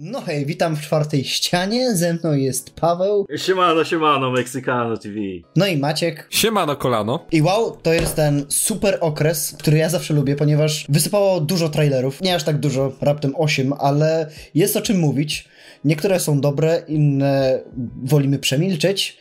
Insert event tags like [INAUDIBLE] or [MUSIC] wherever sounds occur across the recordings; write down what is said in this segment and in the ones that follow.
No hej, witam w czwartej ścianie, ze mną jest Paweł. Siemano, siemano, Mexicano TV. No i Maciek. Siemano kolano. I wow, to jest ten super okres, który ja zawsze lubię, ponieważ wysypało dużo trailerów. Nie aż tak dużo, raptem 8, ale jest o czym mówić. Niektóre są dobre, inne wolimy przemilczeć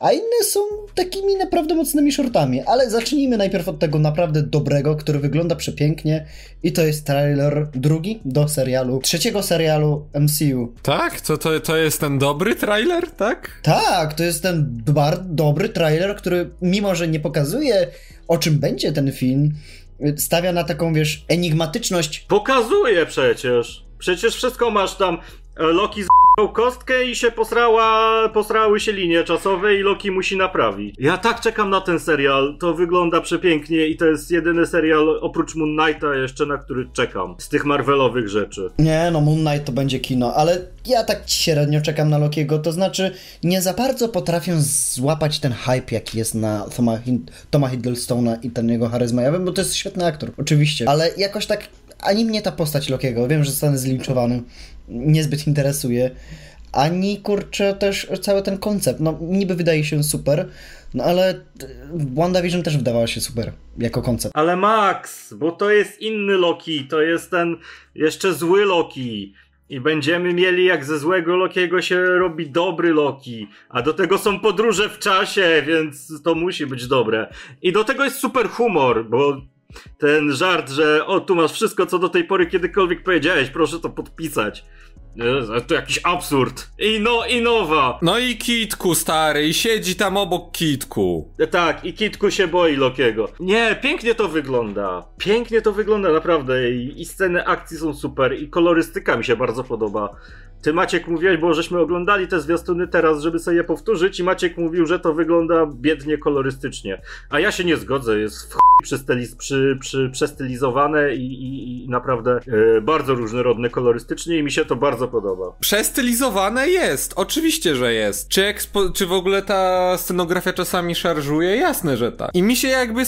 a inne są takimi naprawdę mocnymi shortami. Ale zacznijmy najpierw od tego naprawdę dobrego, który wygląda przepięknie i to jest trailer drugi do serialu, trzeciego serialu MCU. Tak? To, to, to jest ten dobry trailer, tak? Tak, to jest ten bardzo dobry trailer, który mimo, że nie pokazuje o czym będzie ten film, stawia na taką, wiesz, enigmatyczność. Pokazuje przecież. Przecież wszystko masz tam. E, Loki z kostkę i się posrała, posrały się linie czasowe i Loki musi naprawić. Ja tak czekam na ten serial, to wygląda przepięknie i to jest jedyny serial oprócz Moon Knighta jeszcze, na który czekam. Z tych Marvelowych rzeczy. Nie, no Moon Knight to będzie kino, ale ja tak średnio czekam na Lokiego, to znaczy nie za bardzo potrafię złapać ten hype, jaki jest na Toma, Toma Hiddlestona i ten jego charyzma. Ja wiem, bo to jest świetny aktor, oczywiście, ale jakoś tak ani mnie ta postać Lokiego, wiem, że zostanę zlinczowany, niezbyt interesuje, ani kurczę też cały ten koncept. No niby wydaje się super, no ale WandaVision też wydawała się super jako koncept. Ale Max, bo to jest inny Loki, to jest ten jeszcze zły Loki. I będziemy mieli jak ze złego Lokiego się robi dobry Loki. A do tego są podróże w czasie, więc to musi być dobre. I do tego jest super humor, bo ten żart, że o, tu masz wszystko, co do tej pory kiedykolwiek powiedziałeś, proszę to podpisać. To jakiś absurd. I no, i nowa. No i Kitku, stary, i siedzi tam obok Kitku. Tak, i Kitku się boi Lokiego. Nie, pięknie to wygląda. Pięknie to wygląda, naprawdę. I, I sceny akcji są super, i kolorystyka mi się bardzo podoba. Ty Maciek mówiłeś, bo żeśmy oglądali te zwiastuny teraz, żeby sobie je powtórzyć i Maciek mówił, że to wygląda biednie kolorystycznie. A ja się nie zgodzę, jest w przystyliz, przy, przy, przestylizowane i, i, i naprawdę e, bardzo różnorodne kolorystycznie i mi się to bardzo podoba. Przestylizowane jest, oczywiście, że jest. Czy, ekspo, czy w ogóle ta scenografia czasami szarżuje? Jasne, że tak. I mi się jakby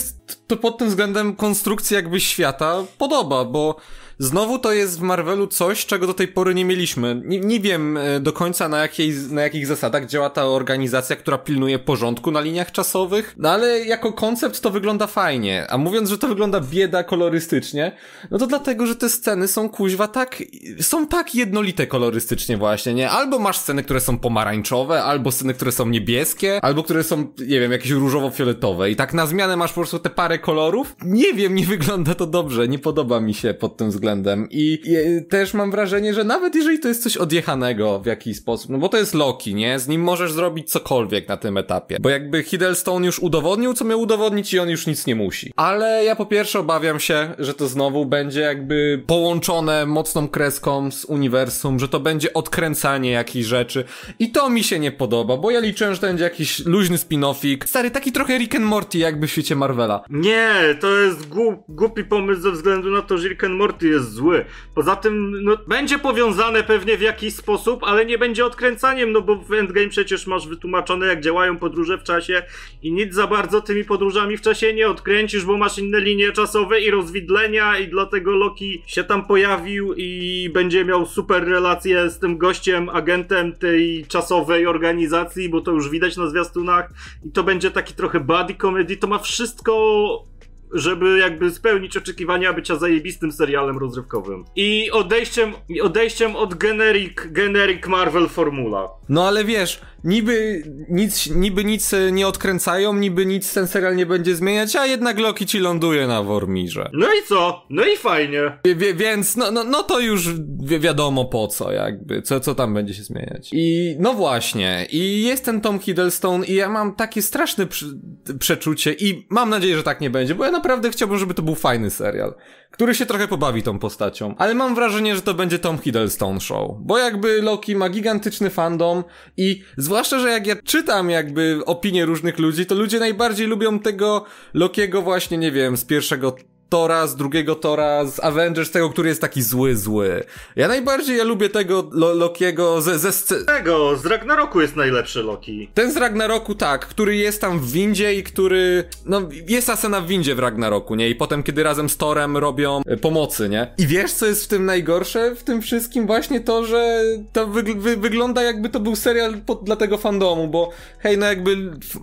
to pod tym względem konstrukcji jakby świata podoba, bo Znowu to jest w Marvelu coś, czego do tej pory nie mieliśmy. Nie, nie wiem e, do końca na, jakiej, na jakich zasadach działa ta organizacja, która pilnuje porządku na liniach czasowych, no ale jako koncept to wygląda fajnie. A mówiąc, że to wygląda bieda kolorystycznie, no to dlatego, że te sceny są kuźwa tak, są tak jednolite kolorystycznie właśnie, nie? Albo masz sceny, które są pomarańczowe, albo sceny, które są niebieskie, albo które są, nie wiem, jakieś różowo-fioletowe i tak na zmianę masz po prostu te parę kolorów. Nie wiem, nie wygląda to dobrze, nie podoba mi się pod tym względem względem. I, I, też mam wrażenie, że nawet jeżeli to jest coś odjechanego w jakiś sposób, no bo to jest Loki, nie? Z nim możesz zrobić cokolwiek na tym etapie. Bo jakby Hiddleston już udowodnił, co miał udowodnić i on już nic nie musi. Ale ja po pierwsze obawiam się, że to znowu będzie jakby połączone mocną kreską z uniwersum, że to będzie odkręcanie jakichś rzeczy. I to mi się nie podoba, bo ja liczę, że to będzie jakiś luźny spin-offik. Stary, taki trochę Rick and Morty jakby w świecie Marvela. Nie, to jest głupi pomysł ze względu na to, że Rick and Morty jest jest zły. Poza tym, no, będzie powiązane pewnie w jakiś sposób, ale nie będzie odkręcaniem, no bo w Endgame przecież masz wytłumaczone, jak działają podróże w czasie i nic za bardzo tymi podróżami w czasie nie odkręcisz, bo masz inne linie czasowe i rozwidlenia i dlatego Loki się tam pojawił i będzie miał super relację z tym gościem, agentem tej czasowej organizacji, bo to już widać na zwiastunach i to będzie taki trochę buddy comedy, to ma wszystko żeby jakby spełnić oczekiwania bycia zajebistym serialem rozrywkowym. I odejściem, odejściem od generic, generic Marvel formula. No ale wiesz, niby nic, niby nic nie odkręcają, niby nic ten serial nie będzie zmieniać, a jednak Loki ci ląduje na Wormirze. No i co? No i fajnie. Wie, więc no, no, no to już wi wiadomo po co jakby, co, co tam będzie się zmieniać. I no właśnie, i jest ten Tom Hiddleston i ja mam takie straszne przeczucie i mam nadzieję, że tak nie będzie, bo ja naprawdę chciałbym, żeby to był fajny serial, który się trochę pobawi tą postacią. Ale mam wrażenie, że to będzie Tom Hiddleston show, bo jakby Loki ma gigantyczny fandom i zwłaszcza, że jak ja czytam jakby opinie różnych ludzi, to ludzie najbardziej lubią tego Lokiego właśnie, nie wiem, z pierwszego Tora, z drugiego Tora, z Avengers, tego, który jest taki zły, zły. Ja najbardziej ja lubię tego Lo Lokiego ze, ze sc- Tego, z Ragnaroku jest najlepszy Loki. Ten z Ragnaroku, tak, który jest tam w windzie i który, no, jest ta scena w windzie w Ragnaroku, nie? I potem, kiedy razem z Torem robią e, pomocy, nie? I wiesz, co jest w tym najgorsze w tym wszystkim? Właśnie to, że to wyg- wy wygląda jakby to był serial po dla tego fandomu, bo hej, no jakby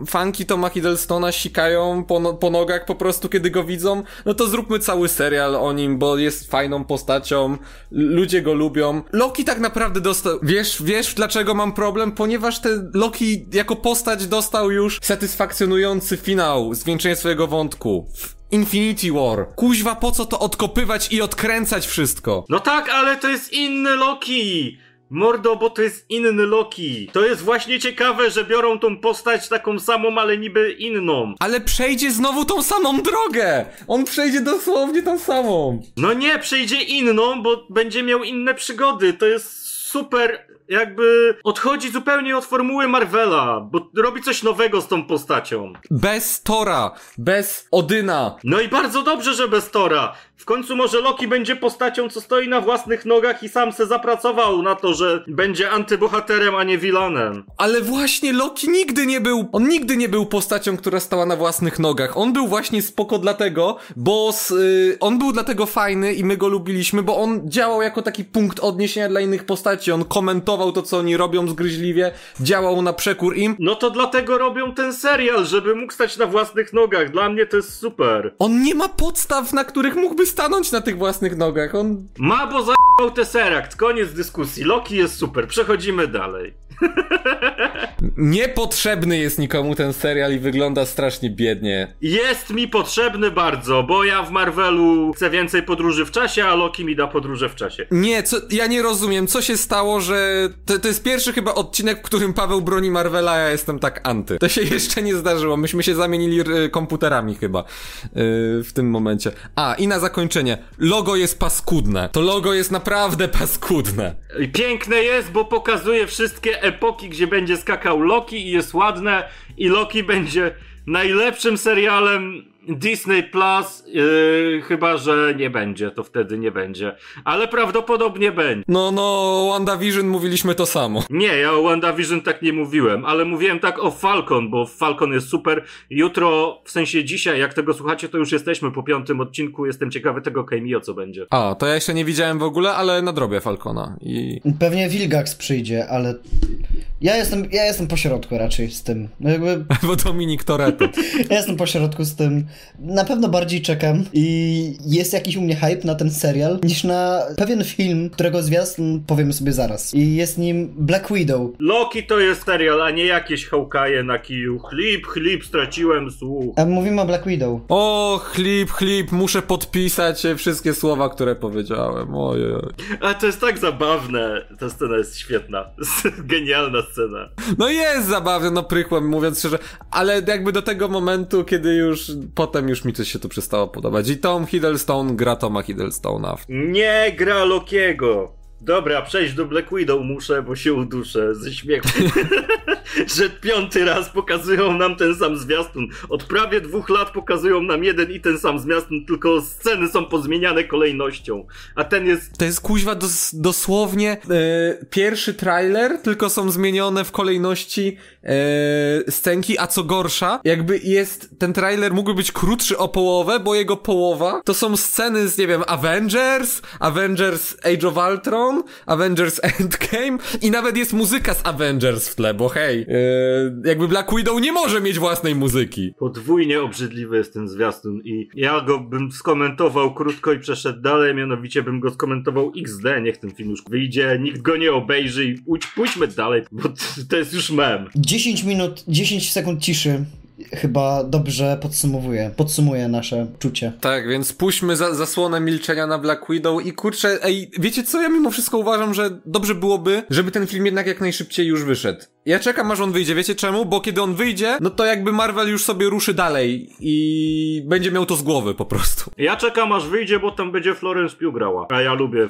fanki Toma Hiddlestona sikają po, no po nogach po prostu, kiedy go widzą, no to zróbmy cały serial o nim, bo jest fajną postacią, ludzie go lubią. Loki tak naprawdę dostał, wiesz, wiesz dlaczego mam problem? Ponieważ ten Loki jako postać dostał już satysfakcjonujący finał, zwieńczenie swojego wątku. Infinity War. Kuźwa, po co to odkopywać i odkręcać wszystko? No tak, ale to jest inny Loki! Mordo, bo to jest inny Loki. To jest właśnie ciekawe, że biorą tą postać taką samą, ale niby inną. Ale przejdzie znowu tą samą drogę! On przejdzie dosłownie tą samą. No nie, przejdzie inną, bo będzie miał inne przygody. To jest super, jakby odchodzi zupełnie od formuły Marvela, bo robi coś nowego z tą postacią. Bez Tora, bez Odyna. No i bardzo dobrze, że bez Tora. W końcu może Loki będzie postacią, co stoi na własnych nogach i sam se zapracował na to, że będzie antybohaterem, a nie vilanem. Ale właśnie Loki nigdy nie był, on nigdy nie był postacią, która stała na własnych nogach. On był właśnie spoko dlatego, bo s, y, on był dlatego fajny i my go lubiliśmy, bo on działał jako taki punkt odniesienia dla innych postaci. On komentował to, co oni robią zgryźliwie, działał na przekór im. No to dlatego robią ten serial, żeby mógł stać na własnych nogach. Dla mnie to jest super. On nie ma podstaw, na których mógłby stanąć na tych własnych nogach. On Ma, bo za***ał Tesseract. Koniec dyskusji. Loki jest super. Przechodzimy dalej. [LAUGHS] Niepotrzebny jest nikomu ten serial i wygląda strasznie biednie. Jest mi potrzebny bardzo, bo ja w Marvelu chcę więcej podróży w czasie, a Loki mi da podróże w czasie. Nie, co, ja nie rozumiem, co się stało, że to, to jest pierwszy chyba odcinek, w którym Paweł broni Marvela, a ja jestem tak anty. To się [LAUGHS] jeszcze nie zdarzyło, myśmy się zamienili komputerami chyba y, w tym momencie. A, i na zakończenie, logo jest paskudne. To logo jest naprawdę paskudne. Piękne jest, bo pokazuje wszystkie epoki, gdzie będzie skakał Loki i jest ładne i Loki będzie najlepszym serialem Disney Plus, yy, chyba że nie będzie, to wtedy nie będzie. Ale prawdopodobnie będzie. No, no, WandaVision mówiliśmy to samo. Nie, ja o WandaVision tak nie mówiłem, ale mówiłem tak o Falcon, bo Falcon jest super. Jutro, w sensie dzisiaj, jak tego słuchacie, to już jesteśmy po piątym odcinku. Jestem ciekawy tego cameo, co będzie. A, to ja jeszcze nie widziałem w ogóle, ale nadrobię Falcona i... Pewnie Wilgax przyjdzie, ale ja jestem, ja jestem po środku raczej z tym. No jakby [LAUGHS] Bo Dominik Toretto. ja jestem po środku z tym. Na pewno bardziej czekam i jest jakiś u mnie hype na ten serial niż na pewien film, którego zwiastun powiemy sobie zaraz. I jest nim Black Widow. Loki to jest serial, a nie jakieś Hawkeye na kiju. Chlip, chlip, straciłem słuch. A mówimy o Black Widow. O, chlip, chlip, muszę podpisać wszystkie słowa, które powiedziałem. Ojej. A to jest tak zabawne. Ta scena jest świetna. [LAUGHS] Genialna scena. No jest zabawne, no prychłem, mówiąc szczerze, ale jakby do tego momentu, kiedy już, potem już mi coś się tu przestało podobać. I Tom Hiddleston gra Toma Hiddlestona. Nie gra Lokiego. Dobra, przejść do Black Widow muszę, bo się uduszę ze śmiechu. [LAUGHS] że piąty raz pokazują nam ten sam zwiastun. Od prawie dwóch lat pokazują nam jeden i ten sam zwiastun, tylko sceny są pozmieniane kolejnością. A ten jest To jest kuźwa dos dosłownie e, pierwszy trailer, tylko są zmienione w kolejności e, scenki, a co gorsza, jakby jest, ten trailer mógłby być krótszy o połowę, bo jego połowa to są sceny z, nie wiem, Avengers, Avengers Age of Ultron, Avengers Endgame i nawet jest muzyka z Avengers w tle, bo hej, e, jakby Black Widow nie może mieć własnej muzyki. podwójnie obrzydliwy jest ten zwiastun i ja go bym skomentował krótko i przeszedł dalej, mianowicie bym go skomentował XD, niech ten film już wyjdzie, nikt go nie obejrzy i pójdź, pójdźmy dalej, bo to jest już mem. 10 minut, 10 sekund ciszy chyba dobrze podsumowuje, podsumuje nasze czucie. Tak, więc puśćmy za, zasłonę milczenia na Black Widow i kurczę, ej, wiecie co, ja mimo wszystko uważam, że dobrze byłoby, żeby ten film jednak jak najszybciej już wyszedł. Ja czekam aż on wyjdzie, wiecie czemu? Bo kiedy on wyjdzie, no to jakby Marvel już sobie ruszy dalej i będzie miał to z głowy po prostu. Ja czekam aż wyjdzie, bo tam będzie Florence Pugh grała, a ja lubię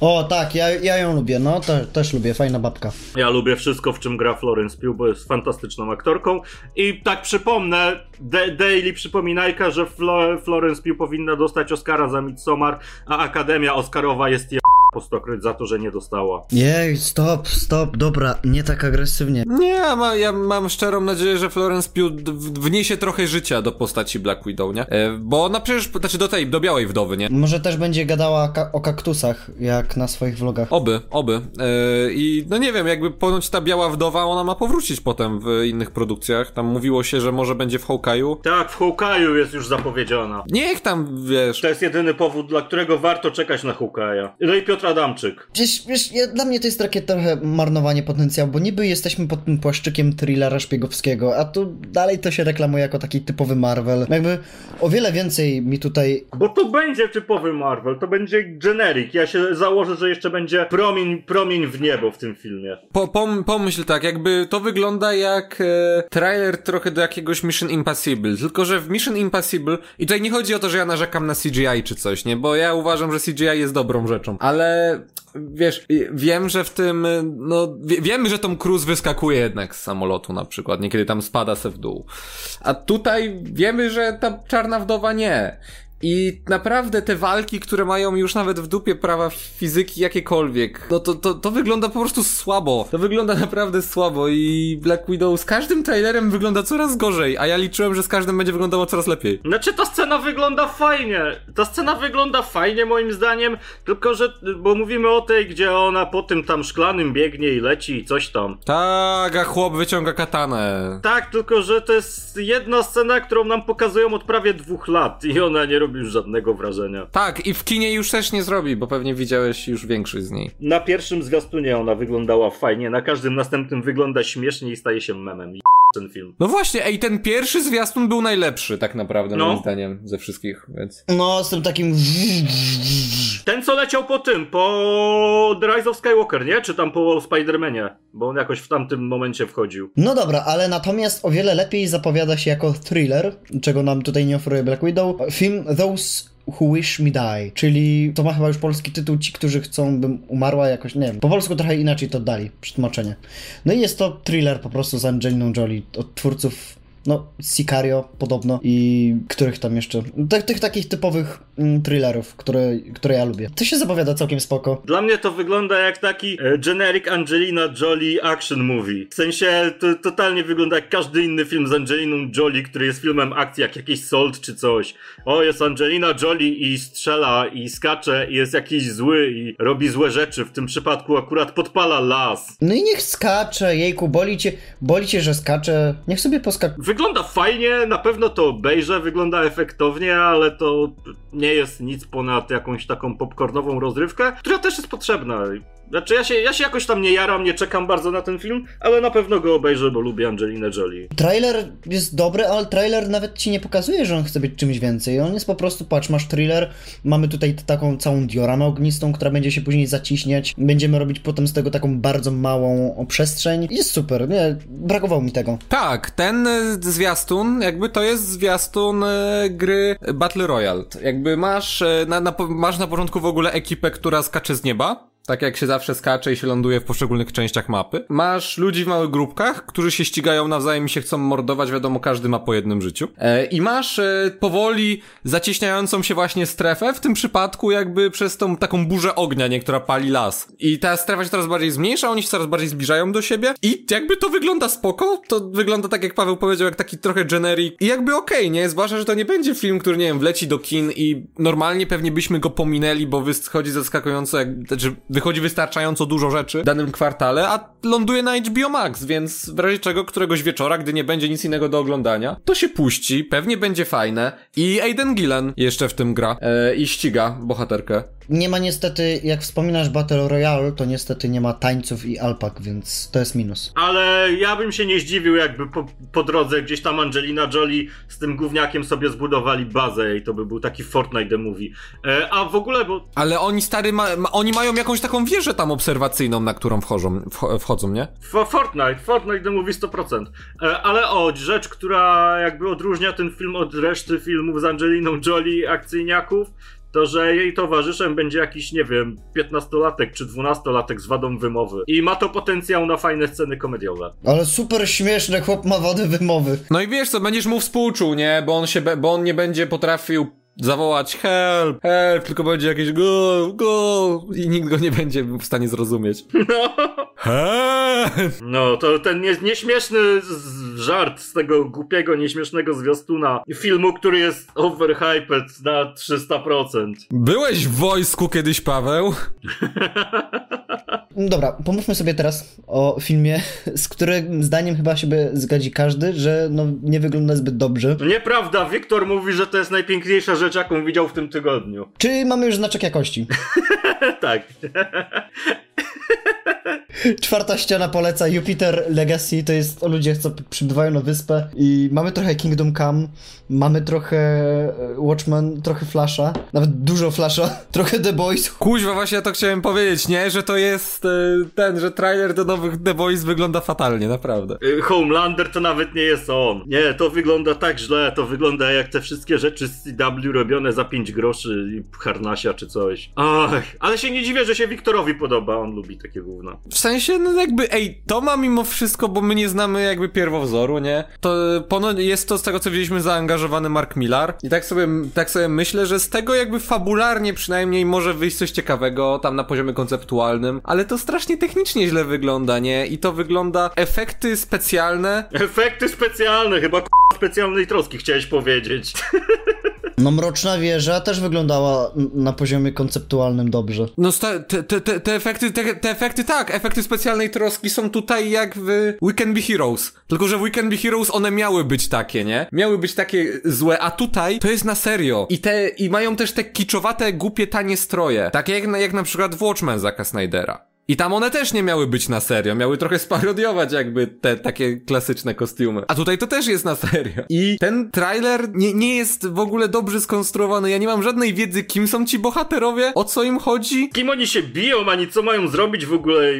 O tak, ja, ja ją lubię, no te, też lubię, fajna babka. Ja lubię wszystko, w czym gra Florence Pugh, bo jest fantastyczną aktorką. I tak przypomnę, De Daily przypominajka, że Flo Florence Pugh powinna dostać Oscara za Midsommar, a Akademia Oscarowa jest je po stokroć za to, że nie dostała. Jej, stop, stop, dobra, nie tak agresywnie. Nie, ja, ma, ja mam szczerą nadzieję, że Florence Pugh wniesie trochę życia do postaci Black Widow, nie? E, bo ona przecież, znaczy do tej, do białej wdowy, nie? Może też będzie gadała ka- o kaktusach, jak na swoich vlogach. Oby, oby. E, I no nie wiem, jakby ponoć ta biała wdowa, ona ma powrócić potem w innych produkcjach. Tam mówiło się, że może będzie w Hawkeye'u. Tak, w Hawkeye'u jest już zapowiedziana. Niech tam, wiesz... To jest jedyny powód, dla którego warto czekać na Hawkeye'a. No i Piotr Adamczyk. Wiesz, wiesz ja, dla mnie to jest takie trochę marnowanie potencjału, bo niby jesteśmy pod tym płaszczykiem thrillera szpiegowskiego, a tu dalej to się reklamuje jako taki typowy Marvel. Jakby o wiele więcej mi tutaj... Bo to będzie typowy Marvel, to będzie generic. Ja się założę, że jeszcze będzie promień, promień w niebo w tym filmie. Po, pom, pomyśl tak, jakby to wygląda jak e, trailer trochę do jakiegoś Mission Impossible, tylko że w Mission Impossible, i tutaj nie chodzi o to, że ja narzekam na CGI czy coś, nie, bo ja uważam, że CGI jest dobrą rzeczą, ale wiesz, wiem, że w tym, no, wie, wiemy, że Tom Cruise wyskakuje jednak z samolotu na przykład, niekiedy tam spada se w dół, a tutaj wiemy, że ta czarna wdowa nie. I naprawdę te walki, które mają już nawet w dupie prawa fizyki jakiekolwiek, no to, to, to wygląda po prostu słabo. To wygląda [LAUGHS] naprawdę słabo i Black Widow z każdym trailerem wygląda coraz gorzej, a ja liczyłem, że z każdym będzie wyglądało coraz lepiej. Znaczy ta scena wygląda fajnie. Ta scena wygląda fajnie moim zdaniem, tylko że, bo mówimy o tej, gdzie ona po tym tam szklanym biegnie i leci i coś tam. Tak, a chłop wyciąga katanę. Tak, tylko że to jest jedna scena, którą nam pokazują od prawie dwóch lat i ona nie robi już żadnego wrażenia. Tak, i w kinie już też nie zrobi, bo pewnie widziałeś już większość z niej. Na pierwszym zwiastunie ona wyglądała fajnie, na każdym następnym wygląda śmiesznie i staje się memem. Ten film. No właśnie, ej, ten pierwszy zwiastun był najlepszy tak naprawdę, No. moim zdaniem, ze wszystkich, więc... No, z tym takim... Ten co leciał po tym, po The Rise of Skywalker, nie? Czy tam po Spider-Manie? Bo on jakoś w tamtym momencie wchodził. No dobra, ale natomiast o wiele lepiej zapowiada się jako thriller, czego nam tutaj nie oferuje Black Widow, film Those Who Wish Me Die, czyli to ma chyba już polski tytuł, ci, którzy chcą, bym umarła jakoś, nie wiem, po polsku trochę inaczej to dali, przetłumaczenie. No i jest to thriller po prostu z Angeliną Jolie, od twórców no, Sicario podobno i których tam jeszcze, tych, tych takich typowych mm, thrillerów, które, które ja lubię. To się zapowiada całkiem spoko. Dla mnie to wygląda jak taki e, generic Angelina Jolie action movie. W sensie to totalnie wygląda jak każdy inny film z Angeliną Jolie, który jest filmem akcji, jak jakiś Salt czy coś. O, jest Angelina Jolie i strzela i skacze i jest jakiś zły i robi złe rzeczy. W tym przypadku akurat podpala las. No i niech skacze, jejku, boli cię, boli cię, że skacze, niech sobie poskakuje. Wygląda fajnie, na pewno to obejrzę, wygląda efektownie, ale to nie jest nic ponad jakąś taką popcornową rozrywkę, która też jest potrzebna. Znaczy ja się, ja się jakoś tam nie jaram, nie czekam bardzo na ten film, ale na pewno go obejrzę, bo lubię Angelinę Jolie. Trailer jest dobry, ale trailer nawet ci nie pokazuje, że on chce być czymś więcej. On jest po prostu, patrz, masz thriller, mamy tutaj taką całą dioramę ognistą, która będzie się później zaciśniać, będziemy robić potem z tego taką bardzo małą przestrzeń. Jest super, nie, brakowało mi tego. Tak, ten e, zwiastun, jakby to jest zwiastun e, gry Battle Royale. Jakby masz e, na, na, masz na początku w ogóle ekipę, która skacze z nieba. Tak jak się zawsze skacze i się ląduje w poszczególnych częściach mapy. Masz ludzi w małych grupkach, którzy się ścigają nawzajem i się chcą mordować, wiadomo, każdy ma po jednym życiu. E, I masz e, powoli zacieśniającą się właśnie strefę, w tym przypadku jakby przez tą taką burzę ognia, nie, która pali las. I ta strefa się coraz bardziej zmniejsza, oni się coraz bardziej zbliżają do siebie i jakby to wygląda spoko, to wygląda tak jak Paweł powiedział, jak taki trochę generic i jakby okej, nie? Zwłaszcza, że to nie będzie film, który, nie wiem, wleci do kin i normalnie pewnie byśmy go pominęli, bo wychodzi zaskakująco, jak, znaczy wychodzi wystarczająco dużo rzeczy w danym kwartale, a ląduje na HBO Max, więc w razie czego któregoś wieczora, gdy nie będzie nic innego do oglądania, to się puści, pewnie będzie fajne i Aiden Gillen jeszcze w tym gra e, i ściga bohaterkę. Nie ma niestety, jak wspominasz Battle Royale, to niestety nie ma tańców i alpak, więc to jest minus. Ale ja bym się nie zdziwił, jakby po, po drodze gdzieś tam Angelina Jolie z tym gówniakiem sobie zbudowali bazę i to by był taki Fortnite the Movie. E, a w ogóle, bo Ale oni stary, ma, ma, oni mają jakąś taką wieżę tam obserwacyjną, na którą wchodzą, wch- wchodzą, nie? F- Fortnite, Fortnite the Movie 100%. E, ale o, rzecz, która jakby odróżnia ten film od reszty filmów z Angeliną Jolie, akcyjniaków, to że jej towarzyszem będzie jakiś, nie wiem, 15-latek czy 12-latek z wadą wymowy. I ma to potencjał na fajne sceny komediowe. Ale super śmieszne, chłop ma wady wymowy. No i wiesz co, będziesz mu współczuł, nie? Bo on się, be- bo on nie będzie potrafił zawołać help, help, tylko będzie jakieś go, go i nikt go nie będzie w stanie zrozumieć. [LAUGHS] No, Help! no to ten nie, nieśmieszny żart z tego głupiego, nieśmiesznego zwiastuna filmu, który jest overhyped na 300%. Byłeś w wojsku kiedyś, Paweł? [LAUGHS] Dobra, pomówmy sobie teraz o filmie, z którym zdaniem chyba się by zgadzi każdy, że no nie wygląda zbyt dobrze. Nieprawda, Wiktor mówi, że to jest najpiękniejsza rzecz, jaką widział w tym tygodniu. Czy mamy już znaczek jakości? [LAUGHS] tak. Czwarta ściana poleca Jupiter Legacy, to jest o ludziach, co przybywają na wyspę i mamy trochę Kingdom Come, mamy trochę e, Watchmen, trochę Flasha, nawet dużo Flasha, [LAUGHS] trochę The Boys. Kuźwa, właśnie ja to chciałem powiedzieć, nie? Że to jest e, ten, że trailer do nowych The Boys wygląda fatalnie, naprawdę. Y, Homelander to nawet nie jest on. Nie, to wygląda tak źle, to wygląda jak te wszystkie rzeczy z CW robione za 5 groszy i harnasia czy coś. Ach, ale się nie dziwię, że się Wiktorowi podoba, on lubi takie gówno. W sensie, no jakby, ej, to ma mimo wszystko, bo my nie znamy jakby pierwowzoru, nie? To ponoć jest to z tego, co widzieliśmy, zaangażowany Mark Millar. I tak sobie, tak sobie myślę, że z tego jakby fabularnie przynajmniej może wyjść coś ciekawego, tam na poziomie konceptualnym, ale to strasznie technicznie źle wygląda, nie? I to wygląda, efekty specjalne, Efekty specjalne, chyba k- specjalnej troski chciałeś powiedzieć. [LAUGHS] No Mroczna Wieża też wyglądała na poziomie konceptualnym dobrze. No te, te, te, te efekty, te, te efekty tak, efekty specjalnej troski są tutaj jak w Weekend Be Heroes. Tylko, że w Weekend Be Heroes one miały być takie, nie? Miały być takie złe, a tutaj to jest na serio. I te, i mają też te kiczowate, głupie, tanie stroje. Takie jak jak na przykład Watchmen Zaka Snydera. I tam one też nie miały być na serio, miały trochę sparodiować jakby te takie klasyczne kostiumy. A tutaj to też jest na serio. I ten trailer nie, nie jest w ogóle dobrze skonstruowany. Ja nie mam żadnej wiedzy, kim są ci bohaterowie, o co im chodzi. Kim oni się biją, ani co mają zrobić w ogóle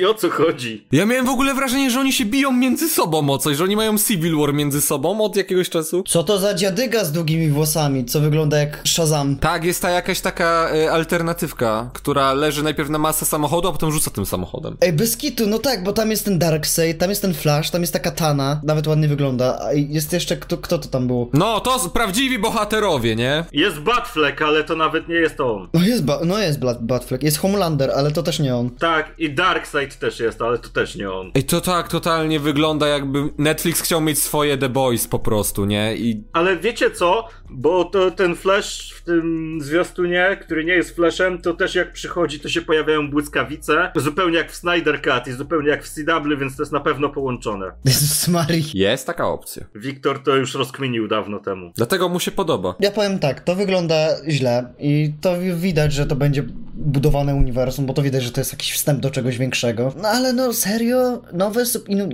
i o co chodzi. Ja miałem w ogóle wrażenie, że oni się biją między sobą o coś, że oni mają Civil War między sobą od jakiegoś czasu. Co to za dziadyga z długimi włosami, co wygląda jak Shazam? Tak, jest ta jakaś taka e, alternatywka, która leży najpierw na masę samochodu, a potem rzuca tym samochodem. Ej, bez kitu, no tak, bo tam jest ten Darkseid, tam jest ten Flash, tam jest ta katana, nawet ładnie wygląda, a jest jeszcze, kto, kto to tam było? No, to prawdziwi bohaterowie, nie? Jest Batfleck, ale to nawet nie jest on. No jest, ba- no jest Batfleck, jest Homelander, ale to też nie on. Tak, i Darkseid też jest, ale to też nie on. Ej, to tak totalnie wygląda jakby Netflix chciał mieć swoje The Boys po prostu, nie? I Ale wiecie co? Bo to ten Flash w tym zwiastunie, który nie jest Flashem, to też jak przychodzi, to się pojawiają błyskawice. Zupełnie jak w Snyder Cut i zupełnie jak w CW, więc to jest na pewno połączone. Jezus Marii. jest taka opcja. Wiktor to już rozkminił dawno temu. Dlatego mu się podoba. Ja powiem tak, to wygląda źle i to widać, że to będzie budowane uniwersum, bo to widać, że to jest jakiś wstęp do czegoś większego. No ale no serio, nowe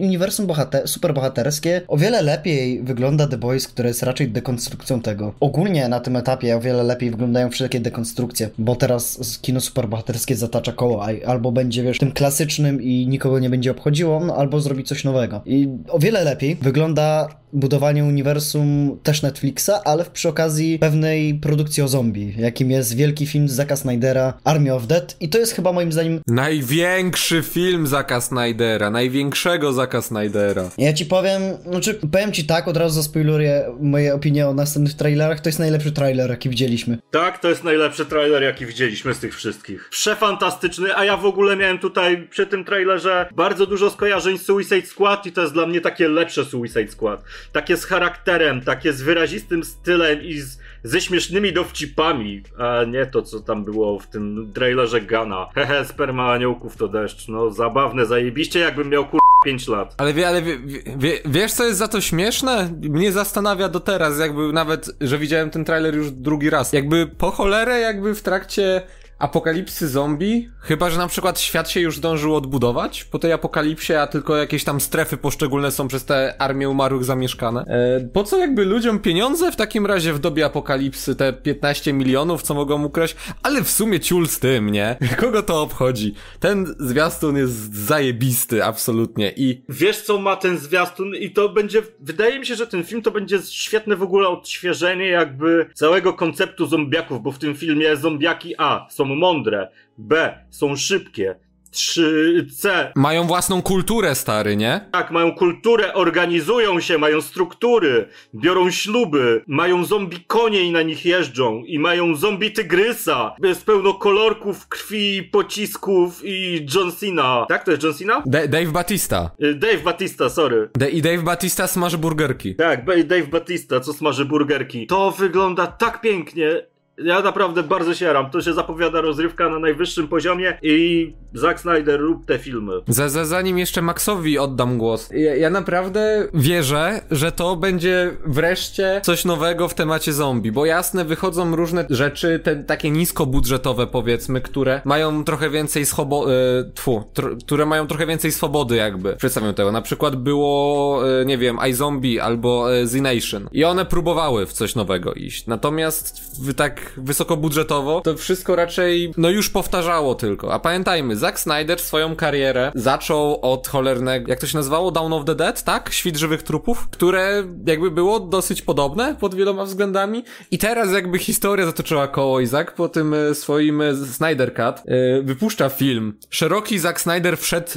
uniwersum bohater- superbohaterskie o wiele lepiej wygląda The Boys, które jest raczej dekonstrukcją tego. Ogólnie na tym etapie o wiele lepiej wyglądają wszystkie dekonstrukcje, bo teraz kino superbohaterskie zatacza koło, albo będzie wiesz tym klasycznym i nikogo nie będzie obchodziło, no, albo zrobi coś nowego. I o wiele lepiej wygląda budowanie uniwersum też Netflixa, ale w- przy okazji pewnej produkcji o zombie, jakim jest wielki film z Zacka Snydera, Army of Dead i to jest chyba moim zdaniem Największy film Zaka Snydera, największego Zaka Snydera. ja ci powiem, znaczy powiem ci tak, od razu zaspoiluję moje opinie o następnych trailerach, to jest najlepszy trailer jaki widzieliśmy. Tak, to jest najlepszy trailer, jaki widzieliśmy z tych wszystkich. Przefantastyczny, a ja w ogóle miałem tutaj przy tym trailerze bardzo dużo skojarzeń z Suicide Squad i to jest dla mnie takie lepsze Suicide Squad. Takie z charakterem, takie z wyrazistym stylem i z, ze śmiesznymi dowcipami, a nie to, co tam było w tym trailerze Gana. Hehe, sperma aniołków to deszcz. No, zabawne, zajebiście, jakbym miał kur... 5 lat. Ale, wie, ale wie, wie, wie, wiesz, co jest za to śmieszne? Mnie zastanawia do teraz, jakby nawet, że widziałem ten trailer już drugi raz. Jakby po cholerę, jakby w trakcie apokalipsy zombie, chyba że na przykład świat się już zdążył odbudować po tej apokalipsie, a tylko jakieś tam strefy poszczególne są przez te armię umarłych zamieszkane. E, po co jakby ludziom pieniądze w takim razie w dobie apokalipsy, te 15 milionów, co mogą ukraść, ale w sumie ciul z tym, nie? [LAUGHS] Kogo to obchodzi? Ten zwiastun jest zajebisty, absolutnie i... Wiesz co ma ten zwiastun i to będzie, wydaje mi się, że ten film to będzie świetne w ogóle odświeżenie jakby całego konceptu zombiaków, bo w tym filmie zombiaki A są mądre, B są szybkie, 3C. Mają własną kulturę, stary, nie? Tak, mają kulturę, organizują się, mają struktury, biorą śluby, mają zombie konie i na nich jeżdżą i mają zombie tygrysa. Jest pełno kolorków, krwi, pocisków i John Cena. Tak, to jest John Cena? Dave Batista. Y, Dave Batista, sorry. D I Dave Batista smaży burgerki. Tak, Dave Batista, co smaży burgerki. To wygląda tak pięknie. Ja naprawdę bardzo się jaram. To się zapowiada rozrywka na najwyższym poziomie i Zack Snyder rób te filmy. Z, z, zanim jeszcze Maxowi oddam głos. Ja, ja, naprawdę wierzę, że to będzie wreszcie coś nowego w temacie zombie, bo jasne, wychodzą różne rzeczy, te takie niskobudżetowe powiedzmy, które mają trochę więcej swobody, tfu, które mają trochę więcej swobody jakby przedstawią tego. Na przykład było, e, nie wiem, iZombie albo e, Z Nation i one próbowały w coś nowego iść. Natomiast w tak wysokobudżetowo, to wszystko raczej, no już powtarzało tylko. A pamiętajmy, Zack Snyder swoją karierę zaczął od cholernego, jak to się nazywało? Down of the Dead, tak? Świt żywych trupów, które jakby było dosyć podobne pod wieloma względami. I teraz jakby historia zatoczyła koło i Zack po tym e, swoim e, Snyder Cut yy, wypuszcza film. Szeroki Zack Snyder wszedł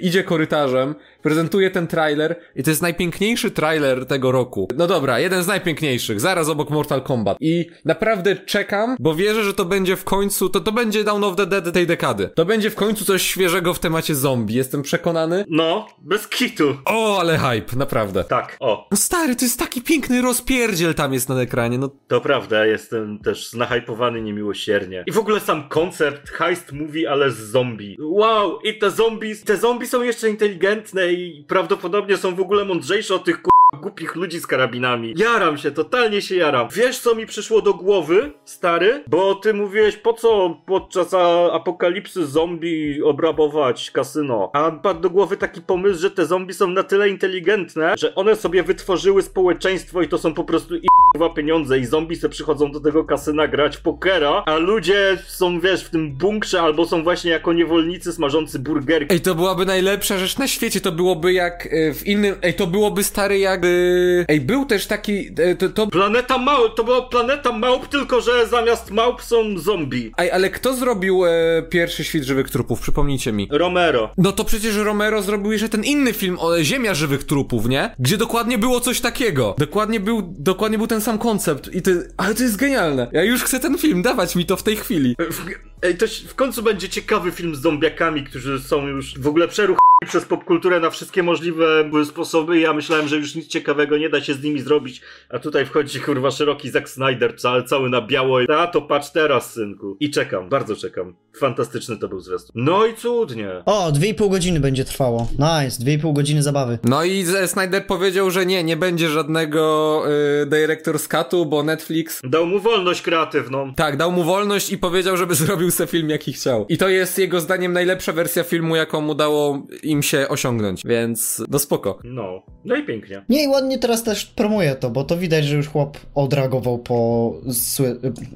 idzie korytarzem, prezentuje ten trailer i to jest najpiękniejszy trailer tego roku. No dobra, jeden z najpiękniejszych, zaraz obok Mortal Kombat. I naprawdę czekam, bo wierzę, że to będzie w końcu, to to będzie Down of the Dead tej dekady. To będzie w końcu coś świeżego w temacie zombie, jestem przekonany. No, bez kitu. O, ale hype, naprawdę. Tak, o. No stary, to jest taki piękny rozpierdziel tam jest na ekranie, no. To prawda, jestem też znahypowany niemiłosiernie. I w ogóle sam koncept, heist movie, ale z zombie. Wow, i te zombie, te zombie są jeszcze inteligentne i prawdopodobnie są w ogóle mądrzejsze od tych głupich ludzi z karabinami. Jaram się, totalnie się jaram. Wiesz, co mi przyszło do głowy, stary? Bo ty mówiłeś, po co podczas apokalipsy zombie obrabować kasyno? A padł do głowy taki pomysł, że te zombie są na tyle inteligentne, że one sobie wytworzyły społeczeństwo i to są po prostu i pieniądze i zombie se przychodzą do tego kasyna grać pokera, a ludzie są, wiesz, w tym bunkrze albo są właśnie jako niewolnicy smażący burgerki. Ej, to byłaby najlepsza rzecz na świecie, to byłoby jak e, w innym, ej, to byłoby stary jak jakby... Ej, był też taki... E, to, to... Planeta Małp, to była Planeta Małp, tylko że zamiast małp są zombie. Ej, ale kto zrobił e, pierwszy Świt Żywych Trupów? Przypomnijcie mi. Romero. No to przecież Romero zrobił jeszcze ten inny film o Ziemia Żywych Trupów, nie? Gdzie dokładnie było coś takiego. Dokładnie był, dokładnie był ten sam koncept i to, ale to jest genialne. Ja już chcę ten film, dawać mi to w tej chwili. Ej, to w końcu będzie ciekawy film z zombiakami, którzy są już w ogóle przeruch przez popkulturę na wszystkie możliwe sposoby. Ja myślałem, że już nic ciekawego nie da się z nimi zrobić, a tutaj wchodzi kurwa szeroki Zack Snyder, cały, cały na biało. A to patrz teraz, synku. I czekam, bardzo czekam. Fantastyczny to był zwiastun. No i cudnie. O, 2,5 godziny będzie trwało. Nice, 2,5 godziny zabawy. No i Snyder powiedział, że nie, nie będzie żadnego y, Director's Cutu, bo Netflix... Dał mu wolność kreatywną. Tak, dał mu wolność i powiedział, żeby [LAUGHS] zrobił sobie film jaki chciał. I to jest jego zdaniem najlepsza wersja filmu, jaką mu dało im się osiągnąć, więc no spoko. No, no i pięknie. Nie, i ładnie teraz też promuje to, bo to widać, że już chłop odreagował po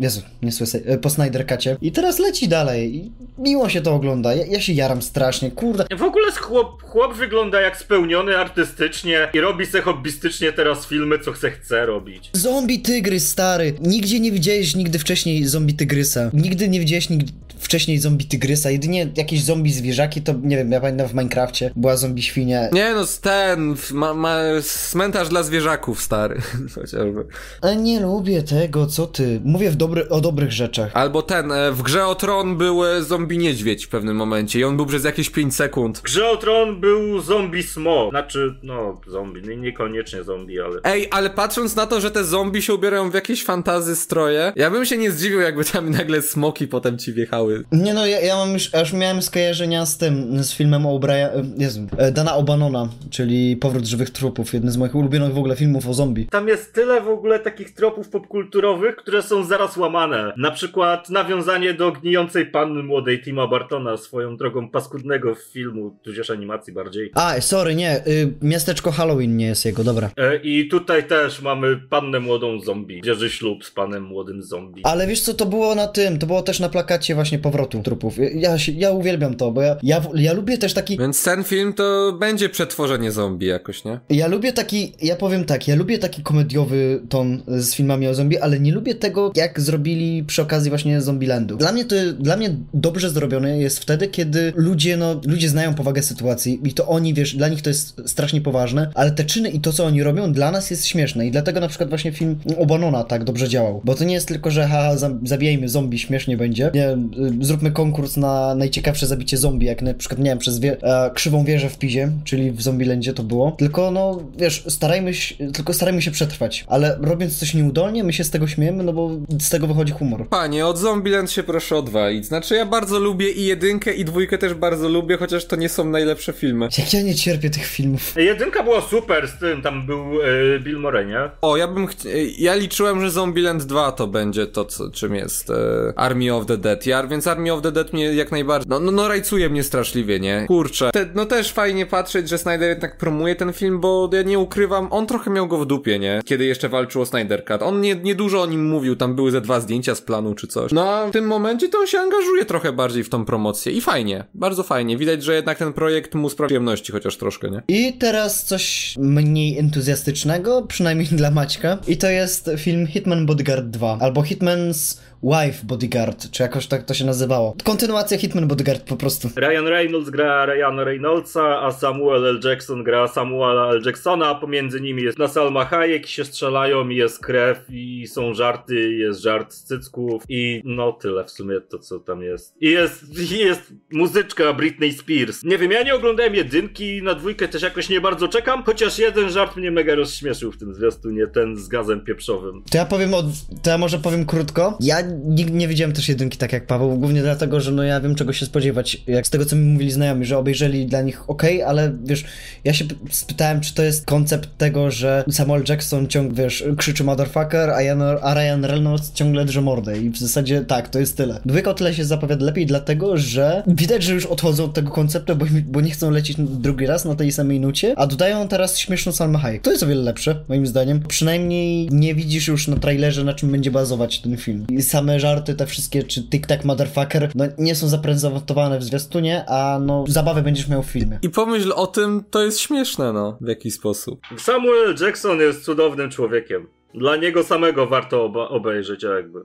Jezu, nie Sły... po Snyder Cutie i teraz leci dalej i miło się to ogląda. Ja, ja się jaram strasznie, kurde. W ogóle chłop, chłop wygląda jak spełniony artystycznie i robi se hobbystycznie teraz filmy, co chce chce robić. Zombie tygrys, stary. Nigdzie nie widziałeś nigdy wcześniej zombie tygrysa. Nigdy nie widziałeś nigdy wcześniej zombie tygrysa, jedynie jakieś zombie zwierzaki, to nie wiem, ja pamiętam w Minecrafcie była zombie świnia. Nie no, ten, ma, ma cmentarz dla zwierzaków, stary, [LAUGHS] chociażby. Ale nie lubię tego, co ty? Mówię w dobry, o dobrych rzeczach. Albo ten, e, w Grze o Tron był zombie niedźwiedź w pewnym momencie i on był przez jakieś 5 sekund. W Grze o Tron był zombie smog, znaczy, no, zombie, nie, niekoniecznie zombie, ale... Ej, ale patrząc na to, że te zombie się ubierają w jakieś fantazy stroje, ja bym się nie zdziwił, jakby tam nagle smoki potem ci wjechały Nie no, ja, ja mam już, aż miałem skojarzenia z tym, z filmem o Brian, Jezu, e, Dana O'Banona, czyli Powrót żywych trupów, jeden z moich ulubionych w ogóle filmów o zombie. Tam jest tyle w ogóle takich tropów popkulturowych, które są zaraz łamane. Na przykład nawiązanie do gnijącej panny młodej Tima Bartona swoją drogą paskudnego filmu, tudzież animacji bardziej. A, sorry, nie, y, miasteczko Halloween nie jest jego, dobra. E, I tutaj też mamy pannę młodą zombie. Bierze ślub z panem młodym zombie. Ale wiesz co, to było na tym, to było też na plakacie właśnie Powrotu trupów. Ja, się, ja uwielbiam to, bo ja, ja, ja lubię też taki, Więc ten film to będzie przetworzenie zombie jakoś, nie? Ja lubię taki, ja powiem tak, ja lubię taki komediowy ton z filmami o zombie, ale nie lubię tego, jak zrobili przy okazji właśnie Zombielandu. Dla mnie to, dla mnie dobrze zrobione jest wtedy, kiedy ludzie, no, ludzie znają powagę sytuacji i to oni, wiesz, dla nich to jest strasznie poważne, ale te czyny i to, co oni robią, dla nas jest śmieszne i dlatego na przykład właśnie film o Banona tak dobrze działał, bo to nie jest tylko, że haha, za- zabijajmy zombie, śmiesznie będzie, nie, zróbmy konkurs na najciekawsze zabicie zombie, jak na przykład, nie wiem, przez wie, e, krzywą wieżę w Pizie, czyli w Zombielandzie to było, tylko no, wiesz, starajmy się, tylko starajmy się przetrwać, ale robiąc coś nieudolnie, my się z tego śmiejemy, no bo z tego wychodzi humor. Panie, od Zombieland się proszę odwalić. Znaczy ja bardzo lubię i jedynkę i dwójkę też bardzo lubię, chociaż to nie są najlepsze filmy. Jak ja nie cierpię tych filmów. Jedynka była super z tym, tam był e, Bill Murray, nie? O, ja bym chci- ja liczyłem, że Zombieland 2 to będzie to, co, czym jest e, Army of the Dead. Ja, więc Army of the Dead mnie jak najbardziej, no, no, no rajcuje mnie straszliwie, nie? Kurczę. Te, no też fajnie patrzeć, że Snyder jednak promuje ten film, bo ja nie ukrywam, on trochę miał go w dupie, nie? Kiedy jeszcze walczył o Snyder Cut. On nie, nie dużo o nim mówił, tam były ze dwa zdjęcia z planu czy coś. No a w tym momencie to on się angażuje trochę bardziej w tą promocję i fajnie, bardzo fajnie. Widać, że jednak ten projekt mu sprawia przyjemności chociaż troszkę, nie? I teraz coś mniej entuzjastycznego, przynajmniej [LAUGHS] dla Maćka. I to jest film Hitman Bodyguard 2, albo Hitman's Wife Bodyguard, czy jakoś tak to się nazywało. Kontynuacja Hitman Bodyguard po prostu. Ryan Reynolds gra Ryana Reynoldsa, a Samuel L. Jackson gra Samuela L. Jacksona. Pomiędzy nimi jest Nasalma Hayek, się strzelają, i jest krew, i są żarty, jest żart z cycków, i no tyle w sumie to, co tam jest. I jest, i jest muzyczka Britney Spears. Nie wiem, ja nie oglądałem jedynki, na dwójkę też jakoś nie bardzo czekam, chociaż jeden żart mnie mega rozśmieszył w tym zwiastunie, ten z gazem pieprzowym. To ja powiem, od, to ja może powiem krótko. Ja nigdy nie widziałem też jedynki tak jak Paweł, głównie dlatego, że no ja wiem czego się spodziewać. Jak z tego co mi mówili znajomi, że obejrzeli dla nich ok, ale wiesz, ja się spytałem, czy to jest koncept tego, że Samuel Jackson ciągle, wiesz, krzyczy motherfucker, a, Jan, a Ryan Reynolds ciągle drze mordę i w zasadzie tak, to jest tyle. Dwójka o tyle się zapowiada lepiej, dlatego, że widać, że już odchodzą od tego konceptu, bo, bo nie chcą lecieć drugi raz na tej samej nucie, a dodają teraz śmieszną Salmę Hayek. To jest o wiele lepsze, moim zdaniem. Przynajmniej nie widzisz już na trailerze, na czym będzie bazować ten film. I same żarty, te wszystkie, czy tic-tac motherfucker, no nie są zaprezentowane w zwiastunie, a no zabawę będziesz miał w filmie. I pomyśl o tym, to jest śmieszne, no, w jakiś sposób. Samuel Jackson jest cudownym człowiekiem. Dla niego samego warto oba- obejrzeć, jakby.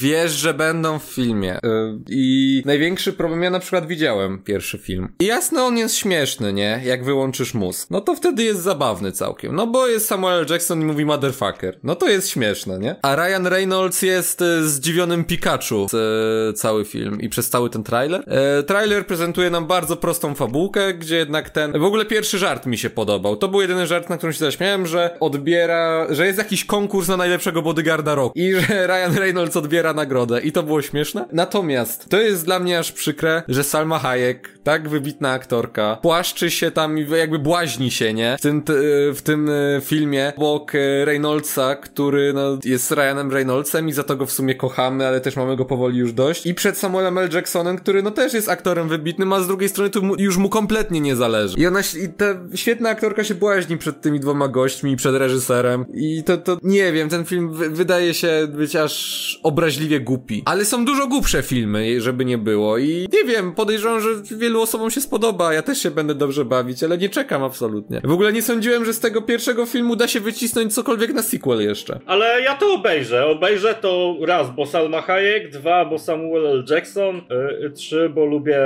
Wiesz, że będą w filmie. Yy, I największy problem, ja na przykład widziałem pierwszy film. I jasne, on jest śmieszny, nie? Jak wyłączysz mózg. No to wtedy jest zabawny całkiem. No bo jest Samuel Jackson i mówi motherfucker. No to jest śmieszne, nie? A Ryan Reynolds jest y, zdziwionym Pikachu y, cały film i przez cały ten trailer. E, trailer prezentuje nam bardzo prostą fabułkę, gdzie jednak ten... W ogóle pierwszy żart mi się podobał. To był jedyny żart, na którym się zaśmiałem, że odbiera... że jest jakiś konkurs na najlepszego bodyguarda roku. I że [LAUGHS] Ryan Reynolds odbiera nagrodę. I to było śmieszne. Natomiast to jest dla mnie aż przykre, że Salma Hayek, tak wybitna aktorka, płaszczy się tam i jakby błaźni się, nie? W tym, w tym e, filmie obok e, Reynoldsa, który no, jest Ryanem Reynoldsem i za to go w sumie kochamy, ale też mamy go powoli już dość. I przed Samuelem L. Jacksonem, który no też jest aktorem wybitnym, a z drugiej strony tu mu, już mu kompletnie nie zależy. I ona, i ta świetna aktorka się błaźni przed tymi dwoma gośćmi, przed reżyserem. I to, to nie wiem, ten film wy- wydaje się być aż obraźliwie głupi. Ale są dużo głupsze filmy, żeby nie było. I nie wiem, podejrzewam, że wielu osobom się spodoba. Ja też się będę dobrze bawić, ale nie czekam absolutnie. W ogóle nie sądziłem, że z tego pierwszego filmu da się wycisnąć cokolwiek na sequel jeszcze. Ale ja to obejrzę. Obejrzę to raz, bo Salma Hayek, dwa, bo Samuel L. Jackson, yy, trzy, bo lubię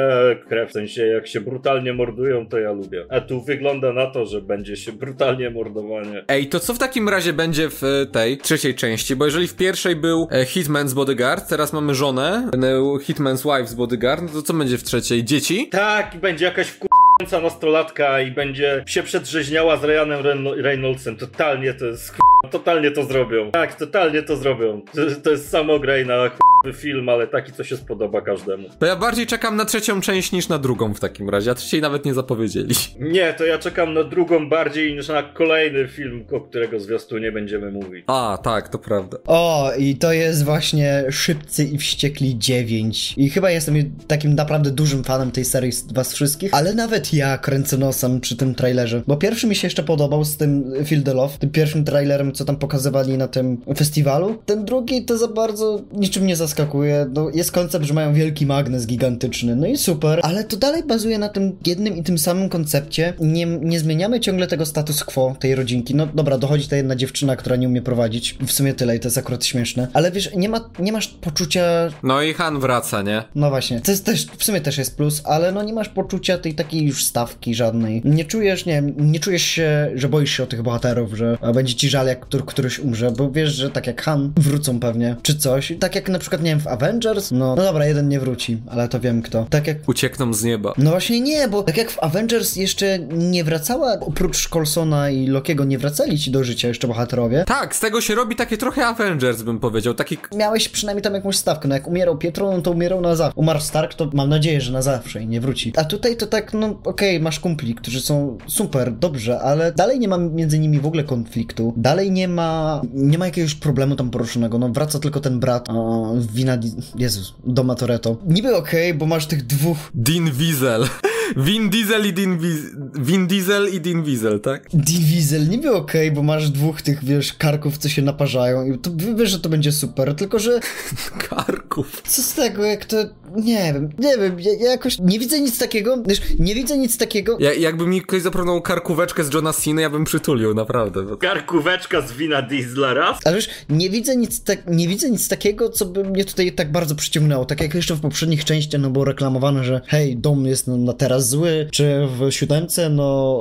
krew. W sensie, jak się brutalnie mordują, to ja lubię. A tu wygląda na to, że będzie się brutalnie mordowanie. Ej, to co w takim razie będzie w e, tej trzeciej części? Bo jeżeli w pierwszej był e, Hitman's Bodyguard, teraz mamy żonę, Hitman's Wife's Bodyguard, no to co będzie w trzeciej? Dzieci? Tak, będzie jakaś wkurząca nastolatka i będzie się przedrzeźniała z Ryanem Reyno- Reynoldsem. Totalnie to jest Totalnie to zrobią. Tak, totalnie to zrobią. To, to jest samograj na film, ale taki, co się spodoba każdemu. To ja bardziej czekam na trzecią część niż na drugą w takim razie, a trzeciej nawet nie zapowiedzieli. Nie, to ja czekam na drugą bardziej niż na kolejny film, o którego zwiastunie będziemy mówić. A, tak, to prawda. O, i to jest właśnie Szybcy i Wściekli 9. I chyba jestem takim naprawdę dużym fanem tej serii z was wszystkich, ale nawet ja kręcę nosem przy tym trailerze. Bo pierwszy mi się jeszcze podobał z tym Feel the Love, tym pierwszym trailerem, co tam pokazywali na tym festiwalu. Ten drugi to za bardzo niczym nie zaskakuje. No, jest koncept, że mają wielki magnes gigantyczny, no i super, ale to dalej bazuje na tym jednym i tym samym koncepcie. Nie, nie zmieniamy ciągle tego status quo tej rodzinki. No dobra, dochodzi ta jedna dziewczyna, która nie umie prowadzić. W sumie tyle i to jest akurat śmieszne. Ale wiesz, nie, ma, nie masz poczucia No i Han wraca, nie? no właśnie, to jest też, w sumie też jest plus, ale no nie masz poczucia tej takiej już stawki żadnej. Nie czujesz, nie nie czujesz się, że boisz się o tych bohaterów, że będzie ci żal, jak któr, któryś umrze, bo wiesz, że tak jak Han wrócą pewnie, czy coś. Tak jak na przykład, nie wiem, w Avengers, no, no dobra, jeden nie wróci, ale to wiem kto. Tak jak Uciekną z nieba. no właśnie nie, bo tak jak w Avengers jeszcze nie wracała, oprócz Colsona i Lokiego nie wracali ci do życia jeszcze bohaterowie. Tak, z tego się robi takie trochę Avengers, bym powiedział. Taki Miałeś przynajmniej tam jakąś stawkę, no jak umierał Pietro, no to umierał na zawsze. Umarł Stark, to mam nadzieję, że na zawsze i nie wróci. A tutaj to tak, no okej, masz kumpli, którzy są super, dobrze, ale dalej nie ma między nimi w ogóle konfliktu. Dalej nie ma, nie ma jakiegoś problemu tam poruszonego, no wraca tylko ten brat, o, wina, Jezus, Doma Toretto. Niby okej, bo masz tych dwóch Din Diesel. Vin Diesel i Din Wies- Vin Diesel i Din Diesel, tak? Diesel niby okej, bo masz dwóch tych, wiesz, karków, co się naparzają i to wiesz, że to będzie super, tylko że [LAUGHS] Karków. co z tego, jak to, nie wiem, nie wiem, ja, ja jakoś nie widzę nic takiego, wiesz, nie widzę nic takiego, Ja, jakby mi ktoś zaproponował karkóweczkę z Johna Cena, ja bym przytulił, naprawdę. bo- Karkóweczka z wina Diesla raz. ale wiesz, nie widzę nic, tak, nie widzę nic takiego, co by mnie tutaj tak bardzo przyciągnęło, tak jak jeszcze w poprzednich częściach, no było reklamowane, że hej, dom jest no, na teraz zły, czy w siódemce, no,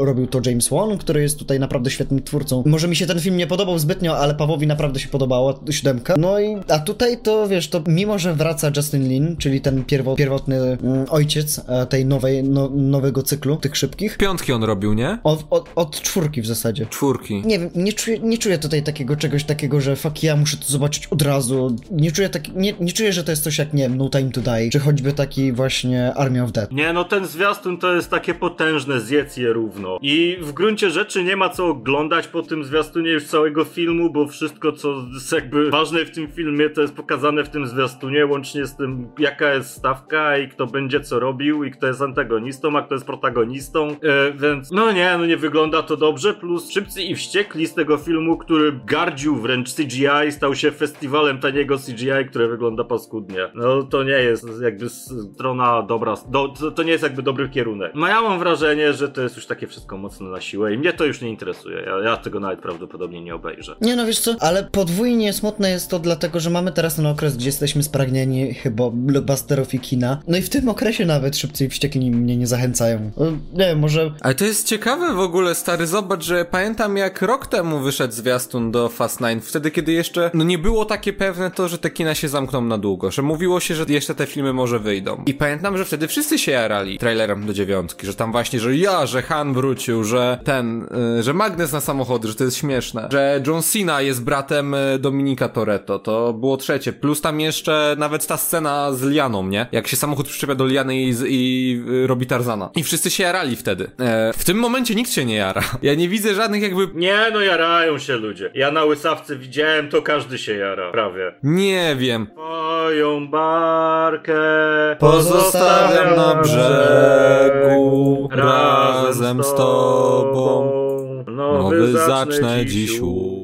y, robił to James Wan, który jest tutaj naprawdę świetnym twórcą. Może mi się ten film nie podobał zbytnio, ale Pawłowi naprawdę się podobała siódemka. No i, a tutaj to, wiesz, to mimo, że wraca Justin Lin, czyli ten pierwo, pierwotny mm, ojciec e, tej nowej, no, nowego cyklu, tych szybkich, Piątki on robił, nie? od, od, od czwórki w zasadzie. Czwórki. Nie wiem, nie czuję, nie czuję tutaj takiego czegoś takiego, że fuck ja muszę to zobaczyć od razu. Nie czuję tak, nie, nie czuję, że to jest coś jak, nie wiem, No Time to Die, czy choćby taki właśnie Army of Dead. Nie, no ten zwiastun to jest takie potężne, zjedz je równo. I w gruncie rzeczy nie ma co oglądać po tym zwiastunie już całego filmu, bo wszystko, co jest jakby ważne w tym filmie, to jest pokazane w tym zwiastunie, łącznie z tym, jaka jest stawka i kto będzie co robił i kto jest antagonistą, a kto jest protagonistą. E, więc, no nie, no nie wygląda to dobrze. Plus Szybcy i Wściekli z tego filmu, który gardził wręcz CGI, stał się festiwalem taniego CGI, które wygląda paskudnie. No to nie jest jakby strona dobra, do, to, nie jest jakby dobry kierunek. No ja mam wrażenie, że to jest już takie wszystko mocno na siłę i mnie to już nie interesuje. Ja, ja tego nawet prawdopodobnie nie obejrzę. Nie no, wiesz co, ale podwójnie smutne jest to dlatego, że mamy teraz ten okres, gdzie jesteśmy spragnieni chyba blockbusterów i kina. No i w tym okresie nawet szybciej wściekli mnie nie zachęcają. No, Nie wiem, może Ale to jest ciekawe w ogóle, stary, zobacz, że pamiętam jak rok temu wyszedł zwiastun do Fast Nine, wtedy kiedy jeszcze, no nie było takie pewne to, że te kina się zamkną na długo, że mówiło się, że jeszcze te filmy może wyjdą. I pamiętam, że wtedy wszyscy się jarali trailerem do dziewiątki, że tam właśnie, że ja, że Han wrócił, że ten, y, że magnes na samochody, że to jest śmieszne, że John Cena jest bratem y, Dominika Toretto, to było trzecie, plus tam jeszcze nawet ta scena z Lianą, nie? Jak się samochód przyczepia do Liany i, i y, robi Tarzana. I wszyscy się jarali wtedy. E, w tym momencie nikt się nie jara. [LAUGHS] Ja nie widzę żadnych jakby... Nie, no jarają się ludzie. Ja na łysawce widziałem, to każdy się jara, prawie. Nie wiem. Moją barkę Pozostawiam na brzegu razem z tobą. Nowy zacznę dziś dziś u-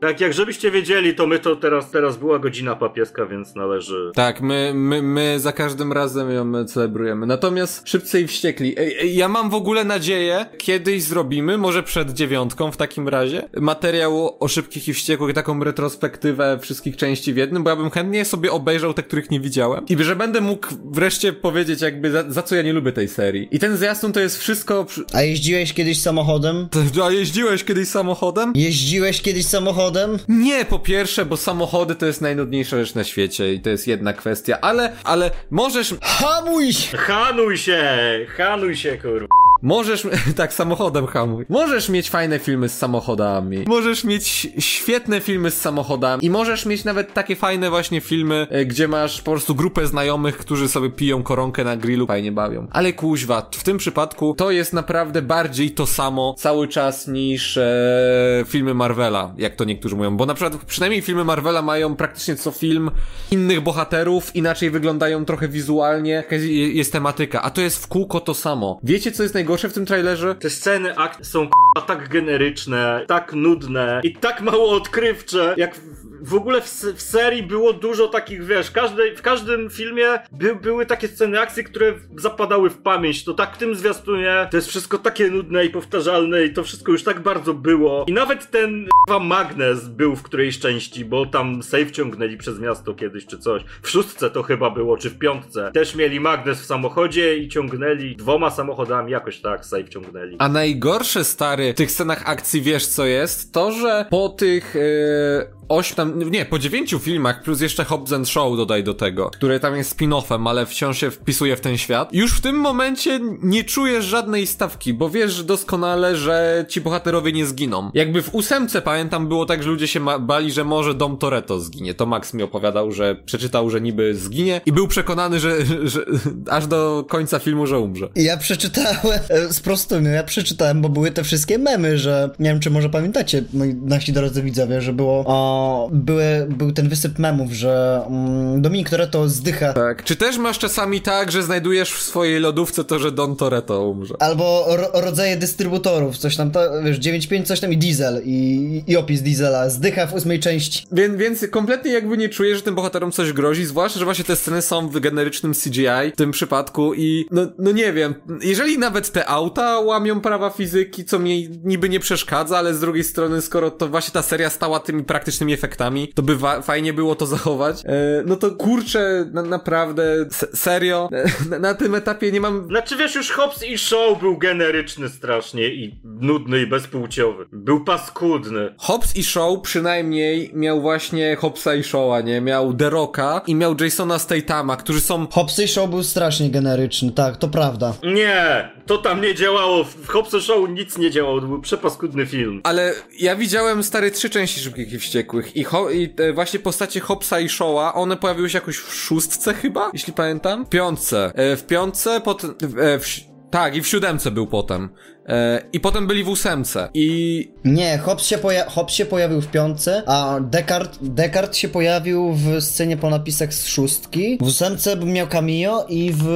Tak, jak żebyście wiedzieli, to my to teraz, teraz była godzina papieska, więc należy... Tak, my, my, my za każdym razem ją celebrujemy. Natomiast szybcy i wściekli. Ej, ej, ja mam w ogóle nadzieję, kiedyś zrobimy, może przed dziewiątką w takim razie, materiał o szybkich i wściekłych, taką retrospektywę wszystkich części w jednym, bo ja bym chętnie sobie obejrzał te, których nie widziałem. I że będę mógł wreszcie powiedzieć jakby za, za co ja nie lubię tej serii. I ten zwiastun to jest wszystko... Przy... A jeździłeś kiedyś samochodem? A jeździłeś kiedyś samochodem? Jeździłeś kiedyś samochodem? Nie, po pierwsze, bo samochody to jest najnudniejsza rzecz na świecie i to jest jedna kwestia, ale, ale możesz... Hamuj się! Hanuj się! Hanuj się, kurwa. Możesz, [LAUGHS] tak, samochodem hamuj. Możesz mieć fajne filmy z samochodami. Możesz mieć świetne filmy z samochodami. I możesz mieć nawet takie fajne właśnie filmy, e, gdzie masz po prostu grupę znajomych, którzy sobie piją koronkę na grillu, fajnie bawią. Ale kuźwa, w tym przypadku to jest naprawdę bardziej to samo cały czas niż e, filmy Marvela, jak to niektórzy mówią. Bo na przykład przynajmniej filmy Marvela mają praktycznie co film innych bohaterów, inaczej wyglądają trochę wizualnie, jakaś jest tematyka, a to jest w kółko to samo. Wiecie co jest najgorsze w tym trailerze? Te sceny akcji są k***a, tak generyczne, tak nudne i tak mało odkrywcze, jak w, ogóle w, w serii było dużo takich, wiesz, każdej, w każdym filmie by, były takie sceny akcji, które zapadały w pamięć. To tak w tym zwiastunie to jest wszystko takie nudne i powtarzalne i to wszystko już tak bardzo było. I nawet ten k***a, magnes był w którejś części, bo tam safe ciągnęli przez miasto kiedyś czy coś. W szóstce to chyba było, czy w piątce. Też mieli magnes w samochodzie i ciągnęli dwoma samochodami, jakoś tak safe ciągnęli. A najgorsze, stary, w tych scenach akcji wiesz co jest? To, że po tych... Yy... Oś tam, nie, po dziewięciu filmach, plus jeszcze Hobbs and Show dodaj do tego, które tam jest spin-offem, ale wciąż się wpisuje w ten świat. Już w tym momencie nie czujesz żadnej stawki, bo wiesz doskonale, że ci bohaterowie nie zginą. Jakby w ósemce, pamiętam, było tak, że ludzie się bali, że może Dom Toretto zginie. To Max mi opowiadał, że przeczytał, że niby zginie i był przekonany, że, że [LAUGHS] aż do końca filmu, że umrze. Ja przeczytałem, [LAUGHS] e, sprostuję, ja przeczytałem, bo były te wszystkie memy, że nie wiem, czy może pamiętacie, moi nasi drodzy widzowie, że było, o, były, był ten wysyp memów, że mm, Dominik Toretto zdycha, Tak. Czy też masz czasami tak, że znajdujesz w swojej lodówce to, że Don Toretto umrze? albo ro, rodzaje dystrybutorów, coś tam, to, wiesz, 9.5 coś tam i diesel, i, i opis diesela, zdycha w ósmej części. Więc, więc kompletnie jakby nie czujesz, że tym bohaterom coś grozi, zwłaszcza, że właśnie te sceny są w generycznym CGI w tym przypadku i no, no nie wiem, jeżeli nawet te auta łamią prawa fizyki, co mi niby nie przeszkadza, ale z drugiej strony, skoro to właśnie ta seria stała tymi praktycznymi efektami, to by wa- fajnie było to zachować, e, no to kurczę, na, naprawdę, se- serio, na, na tym etapie nie mam Znaczy wiesz, już Hobbs i Show był generyczny strasznie i nudny i bezpłciowy. Był paskudny. Hobbs i Shaw przynajmniej miał właśnie Hobbsa i Shawa, nie? Miał The Rocka i miał Jasona Statama, którzy są Hobbs Show był strasznie generyczny, tak, to prawda. Nie, to tam nie działało. W Hobbs Show nic nie działało, to był przepaskudny film. Ale ja widziałem stare trzy części Szybkich i Wściekłych i, ho- i e, właśnie postacie Hobbsa i Shawa, one pojawiły się jakoś w szóstce chyba, jeśli pamiętam? W piątce. E, w piątce, potem... E, w, tak, i w siódemce był potem. E, I potem byli w ósemce. I Nie, Hobbs się, poja- Hobbs się pojawił w piątce, a Descartes, Descartes się pojawił w scenie po napisach z szóstki. W ósemce miał cameo i w...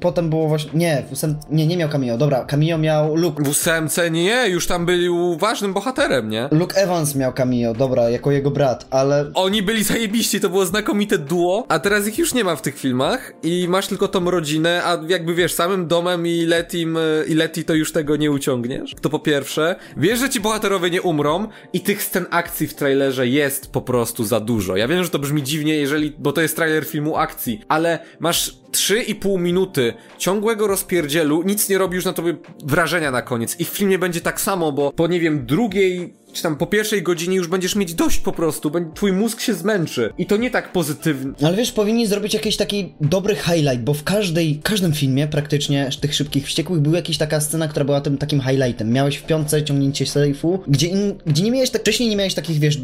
potem było właśnie... Nie, w ósem... nie, nie miał cameo, dobra, cameo miał Luke. w ósemce nie, już tam byli ważnym bohaterem, nie? Luke Evans miał cameo, dobra, jako jego brat, ale Oni byli zajebiści, to było znakomite duo, a teraz ich już nie ma w tych filmach i masz tylko tą rodzinę, a jakby wiesz, samym domem i Letim, e, i Leti to już tego nie uciągniesz. To po pierwsze. Wiesz, że ci bohaterowie nie umrą i tych scen akcji w trailerze jest po prostu za dużo. Ja wiem, że to brzmi dziwnie, jeżeli, bo to jest trailer filmu akcji, ale masz 3,5 minuty ciągłego rozpierdzielu, nic nie robi już na tobie wrażenia na koniec. I w filmie będzie tak samo, bo po nie wiem, drugiej czy tam po pierwszej godzinie już będziesz mieć dość po prostu, twój mózg się zmęczy. I to nie tak pozytywnie. Ale wiesz, powinni zrobić jakiś taki dobry highlight, bo w każdej, każdym filmie praktycznie tych szybkich wściekłych była jakaś taka scena, która była tym takim highlightem. Miałeś w piątce ciągnięcie sejfu, gdzie, in, gdzie nie miałeś tak, wcześniej nie miałeś takich, wiesz,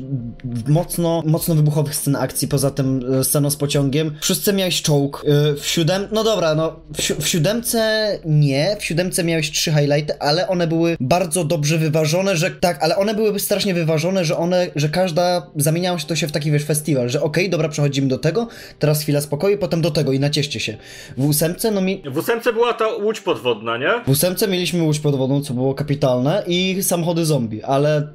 mocno, mocno wybuchowych scen akcji, poza tym e, sceną z pociągiem. W szóstce miałeś czołg, e, w siódem, no dobra, no, w, si- w siódemce nie, w siódemce miałeś trzy highlighty, ale one były bardzo dobrze wyważone, że tak, ale one były strasznie wyważone, że one, że każda zamieniała się to się w taki, wiesz, festiwal, że okej, dobra, przechodzimy do tego, teraz chwila spokoju, potem do tego i nacieszcie się. W ósemce, no mi... W ósemce była ta łódź podwodna, nie? W ósemce mieliśmy łódź pod wodą, co było kapitalne i samochody zombie, ale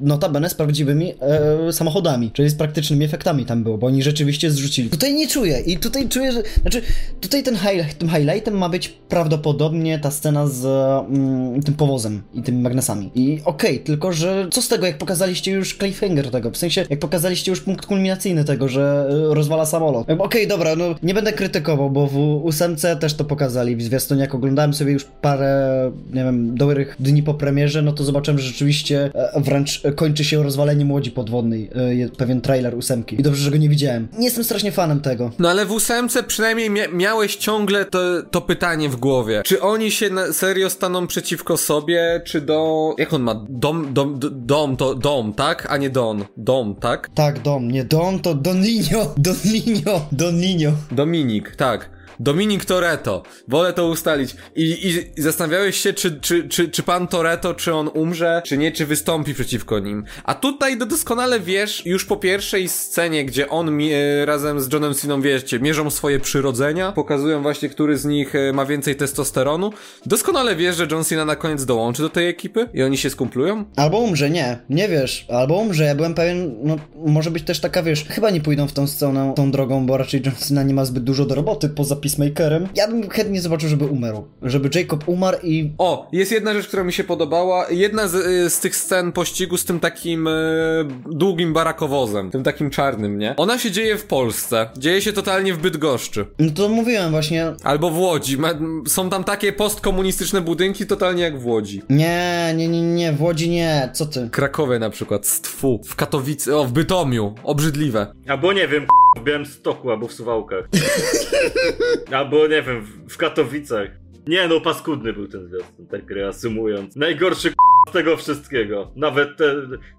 notabene z prawdziwymi e, samochodami, czyli z praktycznymi efektami tam było, bo oni rzeczywiście zrzucili. Tutaj nie czuję i tutaj czuję, że, znaczy tutaj ten highlight, tym highlightem ma być prawdopodobnie ta scena z mm, tym powozem i tymi magnesami. I okej, tylko że co z tego, jak pokazaliście już cliffhanger tego, w sensie jak pokazaliście już punkt kulminacyjny tego, że e, rozwala samolot. Jakby, Okej, dobra, no nie będę krytykował, bo w ósemce też to pokazali w zwiastunie, jak oglądałem sobie już parę, nie wiem, dobrych dni po premierze, no to zobaczyłem, że rzeczywiście e, wręcz kończy się rozwaleniem łodzi podwodnej, e, pewien trailer ósemki. I dobrze, że go nie widziałem. Nie jestem strasznie fanem tego. No ale w ósemce przynajmniej mia miałeś ciągle to, to pytanie w głowie. Czy oni się na serio staną przeciwko sobie, czy do... Jak on ma? Dom, dom, dom, to dom, tak? A nie don. Dom, tak? Tak, Dom, nie Don, to Don Linio, [LAUGHS] Don Linio, Don Linio. Dominik, tak. Dominik Toretto. Wolę to ustalić. I, i, zastanawiałeś się, czy, czy, czy, czy pan Toretto, czy on umrze, czy nie, czy wystąpi przeciwko nim. A tutaj do doskonale wiesz, już po pierwszej scenie, gdzie on e, razem z Johnem Siną, wiecie, mierzą swoje przyrodzenia, pokazują właśnie, który z nich e, ma więcej testosteronu. Doskonale wiesz, że John Cena na koniec dołączy do tej ekipy i oni się skumplują. Albo umrze, nie, nie wiesz, albo umrze, ja byłem pewien, no może być też taka, wiesz, chyba nie pójdą w tą stronę, tą drogą, bo raczej John Cena nie ma zbyt dużo do roboty poza Peacemakerem. Ja bym chętnie zobaczył, żeby umarł, żeby Jacob umarł i O, jest jedna rzecz, która mi się podobała. Jedna z, y, z tych scen pościgu z tym takim y, długim barakowozem, tym takim czarnym, nie? Ona się dzieje w Polsce. Dzieje się totalnie w Bydgoszczy. no to mówiłem właśnie, Albo w Łodzi. Ma, są tam takie postkomunistyczne budynki, totalnie jak w Łodzi. nie, nie, nie, nie, w Łodzi nie, co ty? Krakowie na przykład, Stwu, w Katowicy, o, w Bytomiu. Obrzydliwe. Albo nie wiem, w Białymstoku, albo w Suwałkach. [LAUGHS] [LAUGHS] albo nie wiem, w- Katowicach. Nie no, paskudny był ten zwiastun, tak reasumując. Najgorszy z tego wszystkiego. Nawet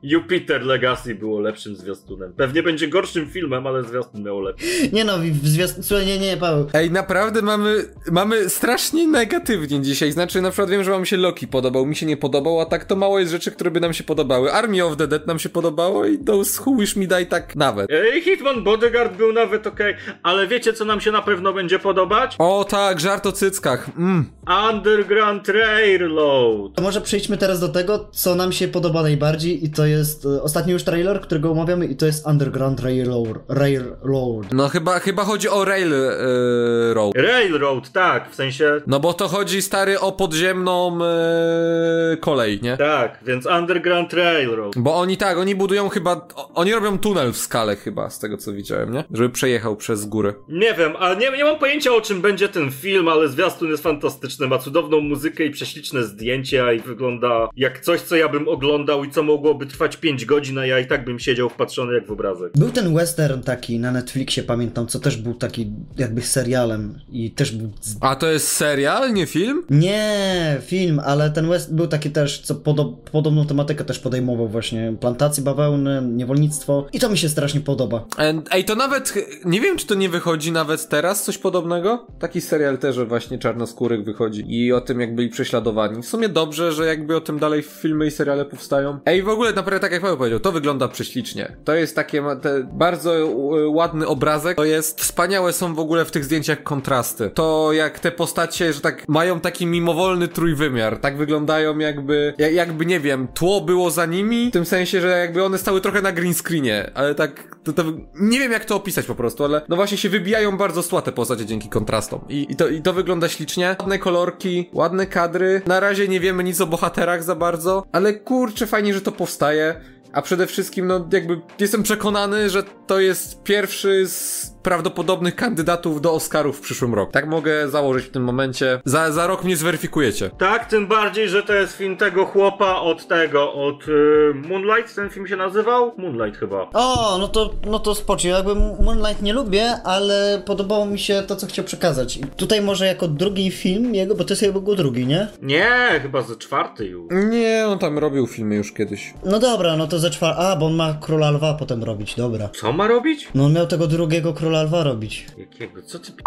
Jupiter Legacy było lepszym zwiastunem. Pewnie będzie gorszym filmem, ale zwiastun miał lepszy. Nie no, w zwiast... Słuchaj, nie, nie, Paweł. Ej, naprawdę mamy, mamy strasznie negatywnie dzisiaj. Znaczy, na przykład wiem, że wam się Loki podobał, mi się nie podobał, a tak to mało jest rzeczy, które by nam się podobały. Army of the Dead nam się podobało i Those Who Wish Me Die tak nawet. Ej, Hitman Bodyguard był nawet okej, ale wiecie co nam się na pewno będzie podobać? O tak, żart o cyckach. Mm. Underground Railroad. To może przejdźmy teraz do tego, co nam się podoba najbardziej i to jest e, ostatni już trailer, którego omawiamy i to jest Underground Railroad. Railroad. No chyba, chyba chodzi o Rail e, Road. Railroad, tak, w sensie... No bo to chodzi, stary, o podziemną e, kolej, nie? Tak, więc Underground Railroad. Bo oni tak, oni budują chyba, oni robią tunel w skale chyba, z tego co widziałem, nie? Żeby przejechał przez górę. Nie wiem, ale nie, nie mam pojęcia o czym będzie ten film, ale zwiastun jest fantastyczny, ma cudowną muzykę i prześliczne zdjęcia i wygląda jak coś, co ja bym oglądał i co mogłoby trwać 5 godzin, a ja i tak bym siedział wpatrzony jak w obrazek. Był ten western taki na Netflixie, pamiętam, co też był taki jakby serialem i też był... Z... A to jest serial, nie film? Nie, film, ale ten west był taki też, co podo podobną tematykę też podejmował właśnie. Plantacje bawełny, niewolnictwo i to mi się strasznie podoba. And, ej, to nawet, nie wiem czy to nie wychodzi nawet teraz, coś podobnego? Taki serial też o właśnie czarnoskórych wychodzi i o tym jak byli prześladowani. W sumie dobrze, że jakby o tym dalej filmy i seriale powstają. Ej, w ogóle naprawdę tak jak Paweł powiedział, to wygląda prześlicznie. To jest takie bardzo e, ładny obrazek, to jest, wspaniałe są w ogóle w tych zdjęciach kontrasty. To jak te postacie, że tak mają taki mimowolny trójwymiar, tak wyglądają jakby, jak, jakby nie wiem, tło było za nimi, w tym sensie, że jakby one stały trochę na green screenie, ale tak, to, to nie wiem jak to opisać po prostu, ale no właśnie się wybijają bardzo z tła te postacie dzięki kontrastom. I, i, to, I to wygląda ślicznie. Ładne kolorki, ładne kadry. Na razie nie wiemy nic o bohaterach za bardzo, ale kurczę, fajnie, że to powstaje. A przede wszystkim, no jakby jestem przekonany, że to jest pierwszy z prawdopodobnych kandydatów do Oscarów w przyszłym roku. Tak mogę założyć w tym momencie. Za, za rok mnie zweryfikujecie. Tak, tym bardziej, że to jest film tego chłopa od tego, od y, Moonlight, ten film się nazywał? Moonlight chyba. O, no to, no to spoczy. Jakby Moonlight nie lubię, ale podobało mi się to, co chciał przekazać. I tutaj może jako drugi film jego, bo to jest jego drugi, nie? Nie, chyba ze czwarty już. Nie, on tam robił filmy już kiedyś. No dobra, no to ze czwar... A, bo on ma Króla Lwa potem robić, dobra. Co ma robić? No on miał tego drugiego Króla Lwa robić. Jakiego? Co ty p...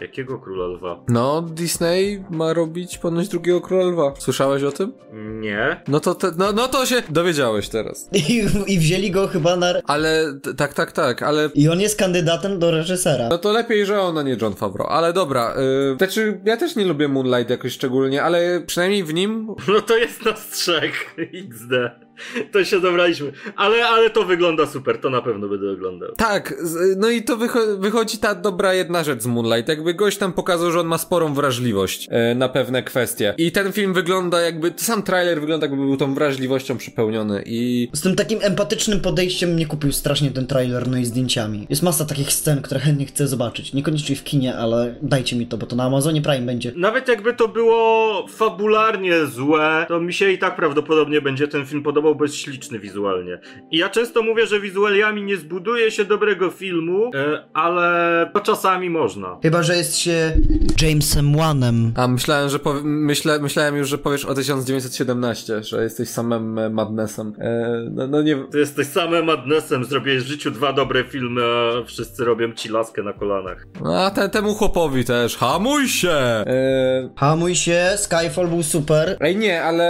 Jakiego króla lwa? No, Disney ma robić ponoć drugiego króla lwa. Słyszałeś o tym? Nie. No to, te, no, no to się dowiedziałeś teraz. [LAUGHS] I, I wzięli go chyba na... Ale, tak, tak, tak, ale I on jest kandydatem do reżysera. No to lepiej, że on, a nie John Favreau. Ale dobra, yy, znaczy ja też nie lubię Moonlight jakoś szczególnie, ale przynajmniej w nim... [LAUGHS] No to jest nas trzech. XD. To się dobraliśmy. Ale, ale to wygląda super, to na pewno będę oglądał. Tak, no i to wycho- wychodzi ta dobra jedna rzecz z Moonlight. Jakby gość tam pokazał, że on ma sporą wrażliwość e, na pewne kwestie. I ten film wygląda jakby, sam trailer wygląda jakby był tą wrażliwością przepełniony i... Z tym takim empatycznym podejściem mnie kupił strasznie ten trailer, no i zdjęciami. Jest masa takich scen, które chętnie chcę zobaczyć. Niekoniecznie w kinie, ale dajcie mi to, bo to na Amazonie Prime będzie. Nawet jakby to było fabularnie złe, to mi się i tak prawdopodobnie będzie ten film podobał, podobał, bo jest śliczny wizualnie. I ja często mówię, że wizualiami nie zbuduje się dobrego filmu, e, ale to czasami można. Chyba, że jest się Jamesem Wanem. A myślałem, że powie, myślę, myślałem już, że powiesz o 1917, że jesteś samym e, Madnessem. E, no, no nie. Ty jesteś samym Madnessem, zrobiłeś w życiu dwa dobre filmy, a wszyscy robią ci laskę na kolanach. A te, temu chłopowi też. Hamuj się! E, Hamuj się, Skyfall był super. Ej, nie, ale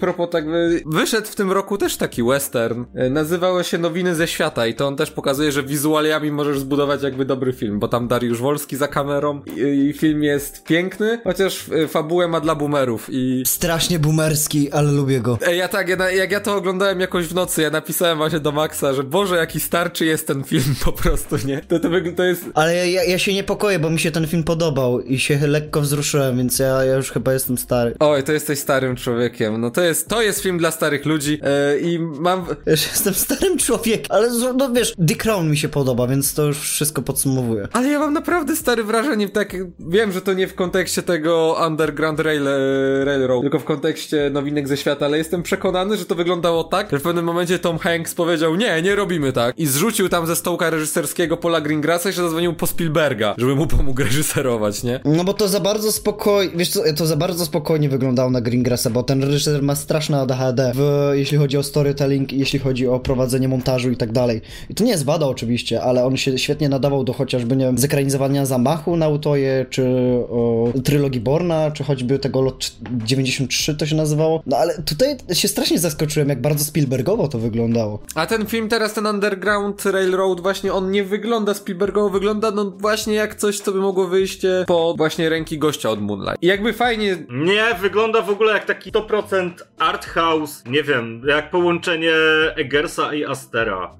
propos tak, wy- wyszedł w tym roku też taki western. E, Nazywało się Nowiny ze świata i to on też pokazuje, że wizualiami możesz zbudować jakby dobry film, bo tam Dariusz Wolski za kamerą i, i film jest piękny, chociaż e, fabułę ma dla boomerów i... Strasznie boomerski, ale lubię go. Ja tak, ja, jak ja to oglądałem jakoś w nocy, ja napisałem właśnie do Maxa, że Boże, jaki starczy jest ten film [LAUGHS] po prostu, nie? To, to, to jest... Ale ja, ja, się niepokoję, bo mi się ten film podobał i się lekko wzruszyłem, więc ja, ja już chyba jestem stary. Oj, to jesteś starym człowiekiem. No to jest, to jest film dla starych ludzi e, i mam... Już [LAUGHS] jestem starym człowiekiem, ale no wiesz, The Crown mi się podoba, więc to już wszystko podsumowuje. Ale ja mam naprawdę stare wrażenie, tak, wiem, że to nie w kontekście tego Underground Rail, e, Railroad, tylko w kontekście nowinek ze świata, ale jestem przekonany, że to wyglądało tak, że w pewnym momencie Tom Hanks powiedział, nie, nie robimy tak i zrzucił tam ze stołka reżyserskiego Paula Greengrassa i się zadzwonił po Spielberga, żeby mu pomógł reżyserować, nie? No bo to za bardzo spokojnie, wiesz co, to za bardzo spokojnie wyglądało na Greengrassa, bo ten reżyser ma straszne ADHD, w, jeśli chodzi o storytelling, jeśli chodzi o prowadzenie montażu i tak dalej. I to nie jest wada oczywiście, ale on się świetnie nadawał do chociażby, nie wiem, zekranizowania Zamachu na Utoje, czy o, trylogii Borna, czy choćby tego Lot 93 to się nazywało. No ale tutaj się strasznie zaskoczyłem, jak bardzo Spielbergowo to wyglądało. A ten film teraz, ten Underground Railroad, właśnie on nie wygląda Spielbergowo, wygląda no właśnie jak coś, co by mogło wyjść e, po właśnie ręki gościa od Moonlight. I jakby fajnie Nie, wygląda w ogóle jak taki 100% art house, nie wiem, jak połączenie Eggersa i Astera.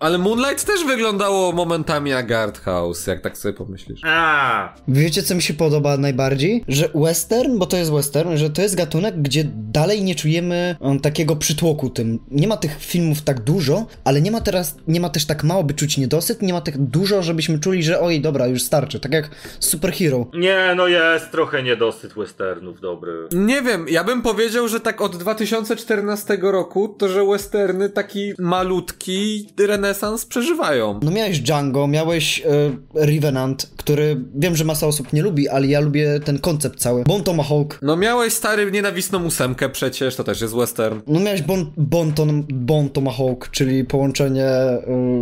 Ale Moonlight też wyglądało momentami jak Art House, jak tak sobie pomyślisz. Wiecie, co mi się podoba najbardziej? Że western, bo to jest western, że to jest gatunek, gdzie dalej nie czujemy um, takiego przytłoku tym. Nie ma tych filmów tak dużo, ale nie ma teraz, nie ma też tak mało, by czuć niedosyt, nie ma tak dużo, żebyśmy czuli, że oj, dobra, już starczy. Tak jak Superhero. nie, no jest trochę niedosyt westernów, dobry. Nie wiem, ja bym powiedział, że tak od 2014 roku, to że westerny taki malutki renesans przeżywają. No miałeś Django, miałeś e, Revenant, który wiem, że masa osób nie lubi, ale ja lubię ten koncept cały. Bon Tomahawk. No miałeś stary nienawistną ósemkę przecież, to też jest western. No miałeś Bon, bon, Tom, bon Tomahawk, czyli połączenie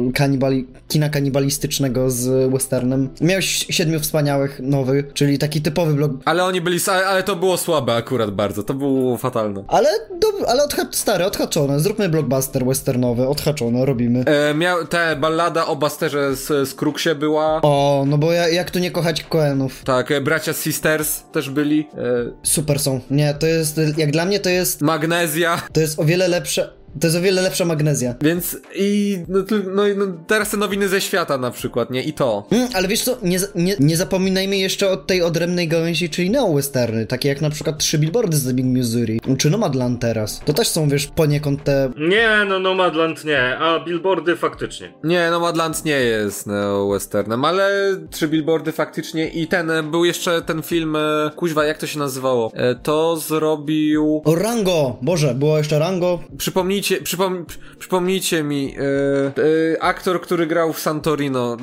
y, kanibali, kina kanibalistycznego z westernem. Miałeś Siedmiu Wspaniałych nowy, czyli taki typowy blok... Ale oni byli, ale, ale to było słabe akurat bardzo, to było fatalne. Ale, do, ale odha- stary, odhaczone. Zróbmy blockbuster westernowy, odhaczone, robimy. E, miał, ta ballada o Basterze z, z Kruksie była. O, no bo ja, jak tu nie kochać Coenów? Tak, e, bracia Sisters też byli. E, Super są. Nie, to jest, jak dla mnie to jest, Magnezja. to jest o wiele lepsze, to jest o wiele lepsza magnezja. Więc i no, no, i no teraz te nowiny ze świata na przykład, nie? I to. Mm, ale wiesz co, nie, nie, nie zapominajmy jeszcze o tej odrębnej gałęzi, czyli neo-westerny, takie jak na przykład Trzy Billboardy z Big Missouri, czy Nomadland teraz. To też są, wiesz, poniekąd te... Nie, no Nomadland nie, a billboardy faktycznie. Nie, Nomadland nie jest neo-westernem, ale trzy billboardy faktycznie i ten, e, był jeszcze ten film, e, kuźwa, jak to się nazywało? E, to zrobił... O, Rango! Boże, było jeszcze Rango. Przypomnijcie, przypom, przy- przypomnijcie mi, e, e, aktor, który grał w Santorino, e,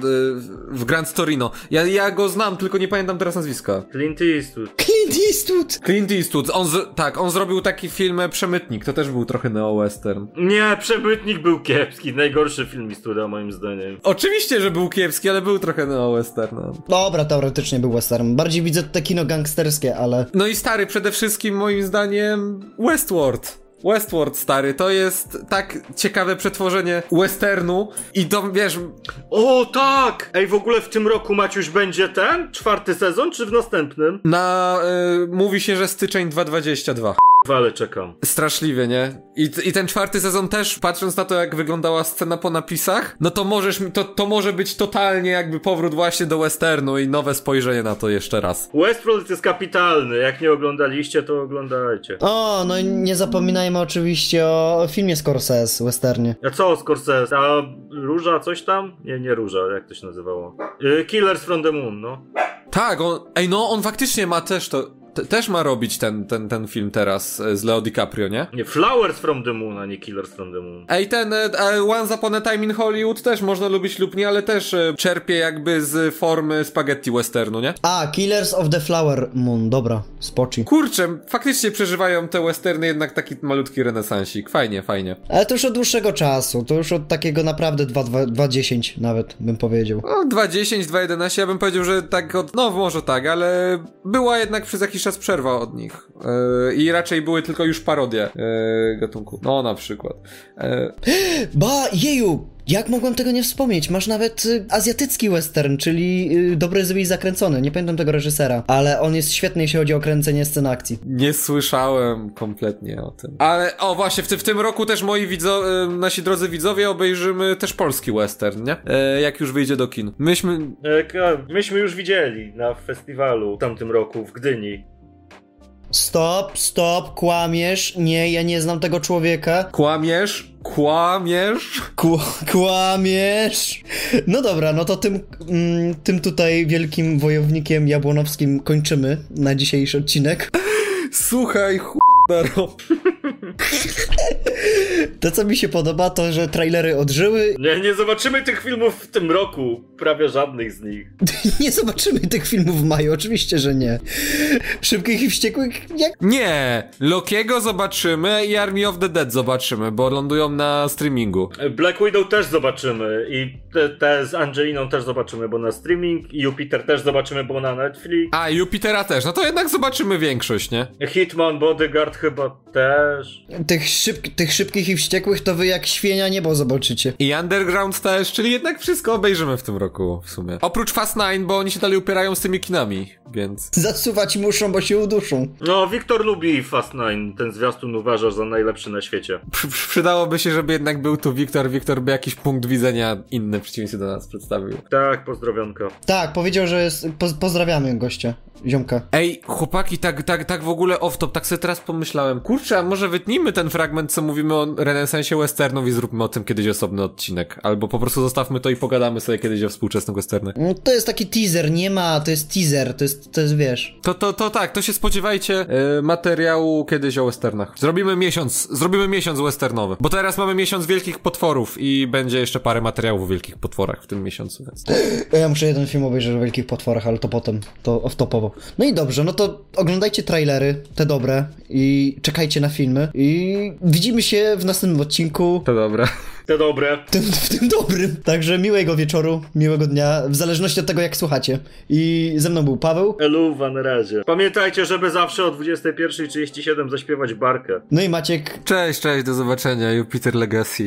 w Grand Torino. Ja, ja go znam, tylko nie pamiętam teraz nazwiska. Clint Eastwood. Clint Eastwood! Clint Eastwood, on z, tak, on zrobił taki film Przemytnik, to też był trochę neo-western. Nie, Przemytnik był kiepski, najgorszy film Eastwooda moim zdaniem. Oczywiście, że był kiepski, ale był trochę neo-western. No. Dobra, teoretycznie był western. Bardziej widzę te kino gangsterskie, ale... no i stary, przede wszystkim moim zdaniem Westworld. Westworld, stary, to jest tak ciekawe przetworzenie westernu i to, wiesz, O tak! Ej, w ogóle w tym roku Maciuś będzie ten? Czwarty sezon, czy w następnym? na, y, mówi się, że styczeń 2022. Ale czekam. Straszliwie, nie? I, I ten czwarty sezon też, patrząc na to, jak wyglądała scena po napisach, no to możesz, to, to może być totalnie jakby powrót właśnie do westernu i nowe spojrzenie na to jeszcze raz. Westworld jest kapitalny, jak nie oglądaliście, to oglądajcie. O, no i nie zapominajmy oczywiście o filmie Scorsese, westernie. A co Scorsese? A Róża coś tam? Nie, nie Róża, jak to się nazywało? Y, Killers from the Moon, no. Tak, on, ej no, on faktycznie ma też to, też ma robić ten, ten, ten film teraz e, z Leo DiCaprio, nie? Nie, Flowers from the Moon, a nie Killers from the Moon. Ej, ten e, e, Once Upon a Time in Hollywood też można lubić lub nie, ale też e, czerpie jakby z formy spaghetti westernu, nie? A, Killers of the Flower Moon, dobra, spoczy. Kurczę, faktycznie przeżywają te westerny jednak taki malutki renesansik. Fajnie, fajnie. Ale to już od dłuższego czasu, to już od takiego naprawdę 2.10 nawet bym powiedział. No, 2.10, 2.11, ja bym powiedział, że tak od... No, może tak, ale była jednak przez jakiś czas przerwa od nich. Yy, I raczej były tylko już parodie yy, gatunku. No, na przykład. Yy, [GASPS] Ba, jeju! Jak mogłem tego nie wspomnieć? Masz nawet y, azjatycki western, czyli y, Dobry, Zły i Zakręcony. Nie pamiętam tego reżysera, ale on jest świetny, jeśli chodzi o kręcenie scen akcji. Nie słyszałem kompletnie o tym. Ale, o właśnie, w, ty, w tym roku też moi widzo, y, nasi drodzy widzowie obejrzymy też polski western, nie? E, jak już wyjdzie do kin. Myśmy... E, Myśmy już widzieli na festiwalu w tamtym roku w Gdyni. Stop, stop, kłamiesz. Nie, ja nie znam tego człowieka. Kłamiesz? Kłamiesz? Kł- kłamiesz. No dobra, no to tym, mm, tym tutaj wielkim wojownikiem jabłonowskim kończymy na dzisiejszy odcinek. Słuchaj, ch... [LAUGHS] To, co mi się podoba, to, że trailery odżyły. [LAUGHS] Nie, nie zobaczymy tych filmów w tym roku. Prawie żadnych z nich. [LAUGHS] Nie zobaczymy tych filmów w maju, oczywiście, że nie. Szybkich i wściekłych, jak Nie, Lokiego zobaczymy i Army of the Dead zobaczymy, bo lądują na streamingu. Black Widow też zobaczymy i te, te z Angeliną też zobaczymy, bo na streaming i Jupiter też zobaczymy, bo na Netflix. A, Jupitera też, no to jednak zobaczymy większość, nie? Hitman, Bodyguard chyba też. tych, szyb, tych szybkich i wściekłych, to wy jak świnia niebo zobaczycie. I Underground też, czyli jednak wszystko obejrzymy w tym roku w sumie. Oprócz Fast Nine, bo oni się dalej upierają z tymi kinami, więc... Zasuwać muszą, bo się uduszą. No, Wiktor lubi Fast Nine. Ten zwiastun uważa za najlepszy na świecie. Przy, przy- przydałoby się, żeby jednak był tu Wiktor. Wiktor by jakiś punkt widzenia inny w przeciwieństwie do nas przedstawił. Tak, pozdrowionka. Tak, powiedział, że jest. Po, pozdrawiamy gościa, ziomka. Ej, chłopaki, tak, tak, tak w ogóle off-top, tak sobie teraz pomyślałem. Kurczę, a może wytnijmy ten fragment, co mówimy o renesansie westernów i zróbmy o tym kiedyś osobny odcinek. Albo po prostu zostawmy to i pogadamy sobie kiedyś o współczesnych westernach. No, To jest taki teaser, nie ma, to jest teaser, to jest, to jest wiesz. To, to, to tak, to się spodziewajcie e, materiału kiedyś o westernach. Zrobimy miesiąc, zrobimy miesiąc westernowy. Bo teraz mamy miesiąc wielkich potworów i będzie jeszcze parę materiałów o wielkich potworach w tym miesiącu, więc... Ja muszę jeden film obejrzeć o wielkich potworach, ale to potem, to off-topowo. No i dobrze, no to oglądajcie trailery, te dobre, i czekajcie na filmy. I widzimy się w następnym odcinku, To dobra. Te dobre. w tym, w tym dobrym. Także miłego wieczoru, miłego dnia, w zależności od tego, jak słuchacie. I ze mną był Paweł. Eluwa na razie. Pamiętajcie, żeby zawsze o 21.37 zaśpiewać barkę. No i Maciek. Cześć, cześć, do zobaczenia. Jupiter Legacy.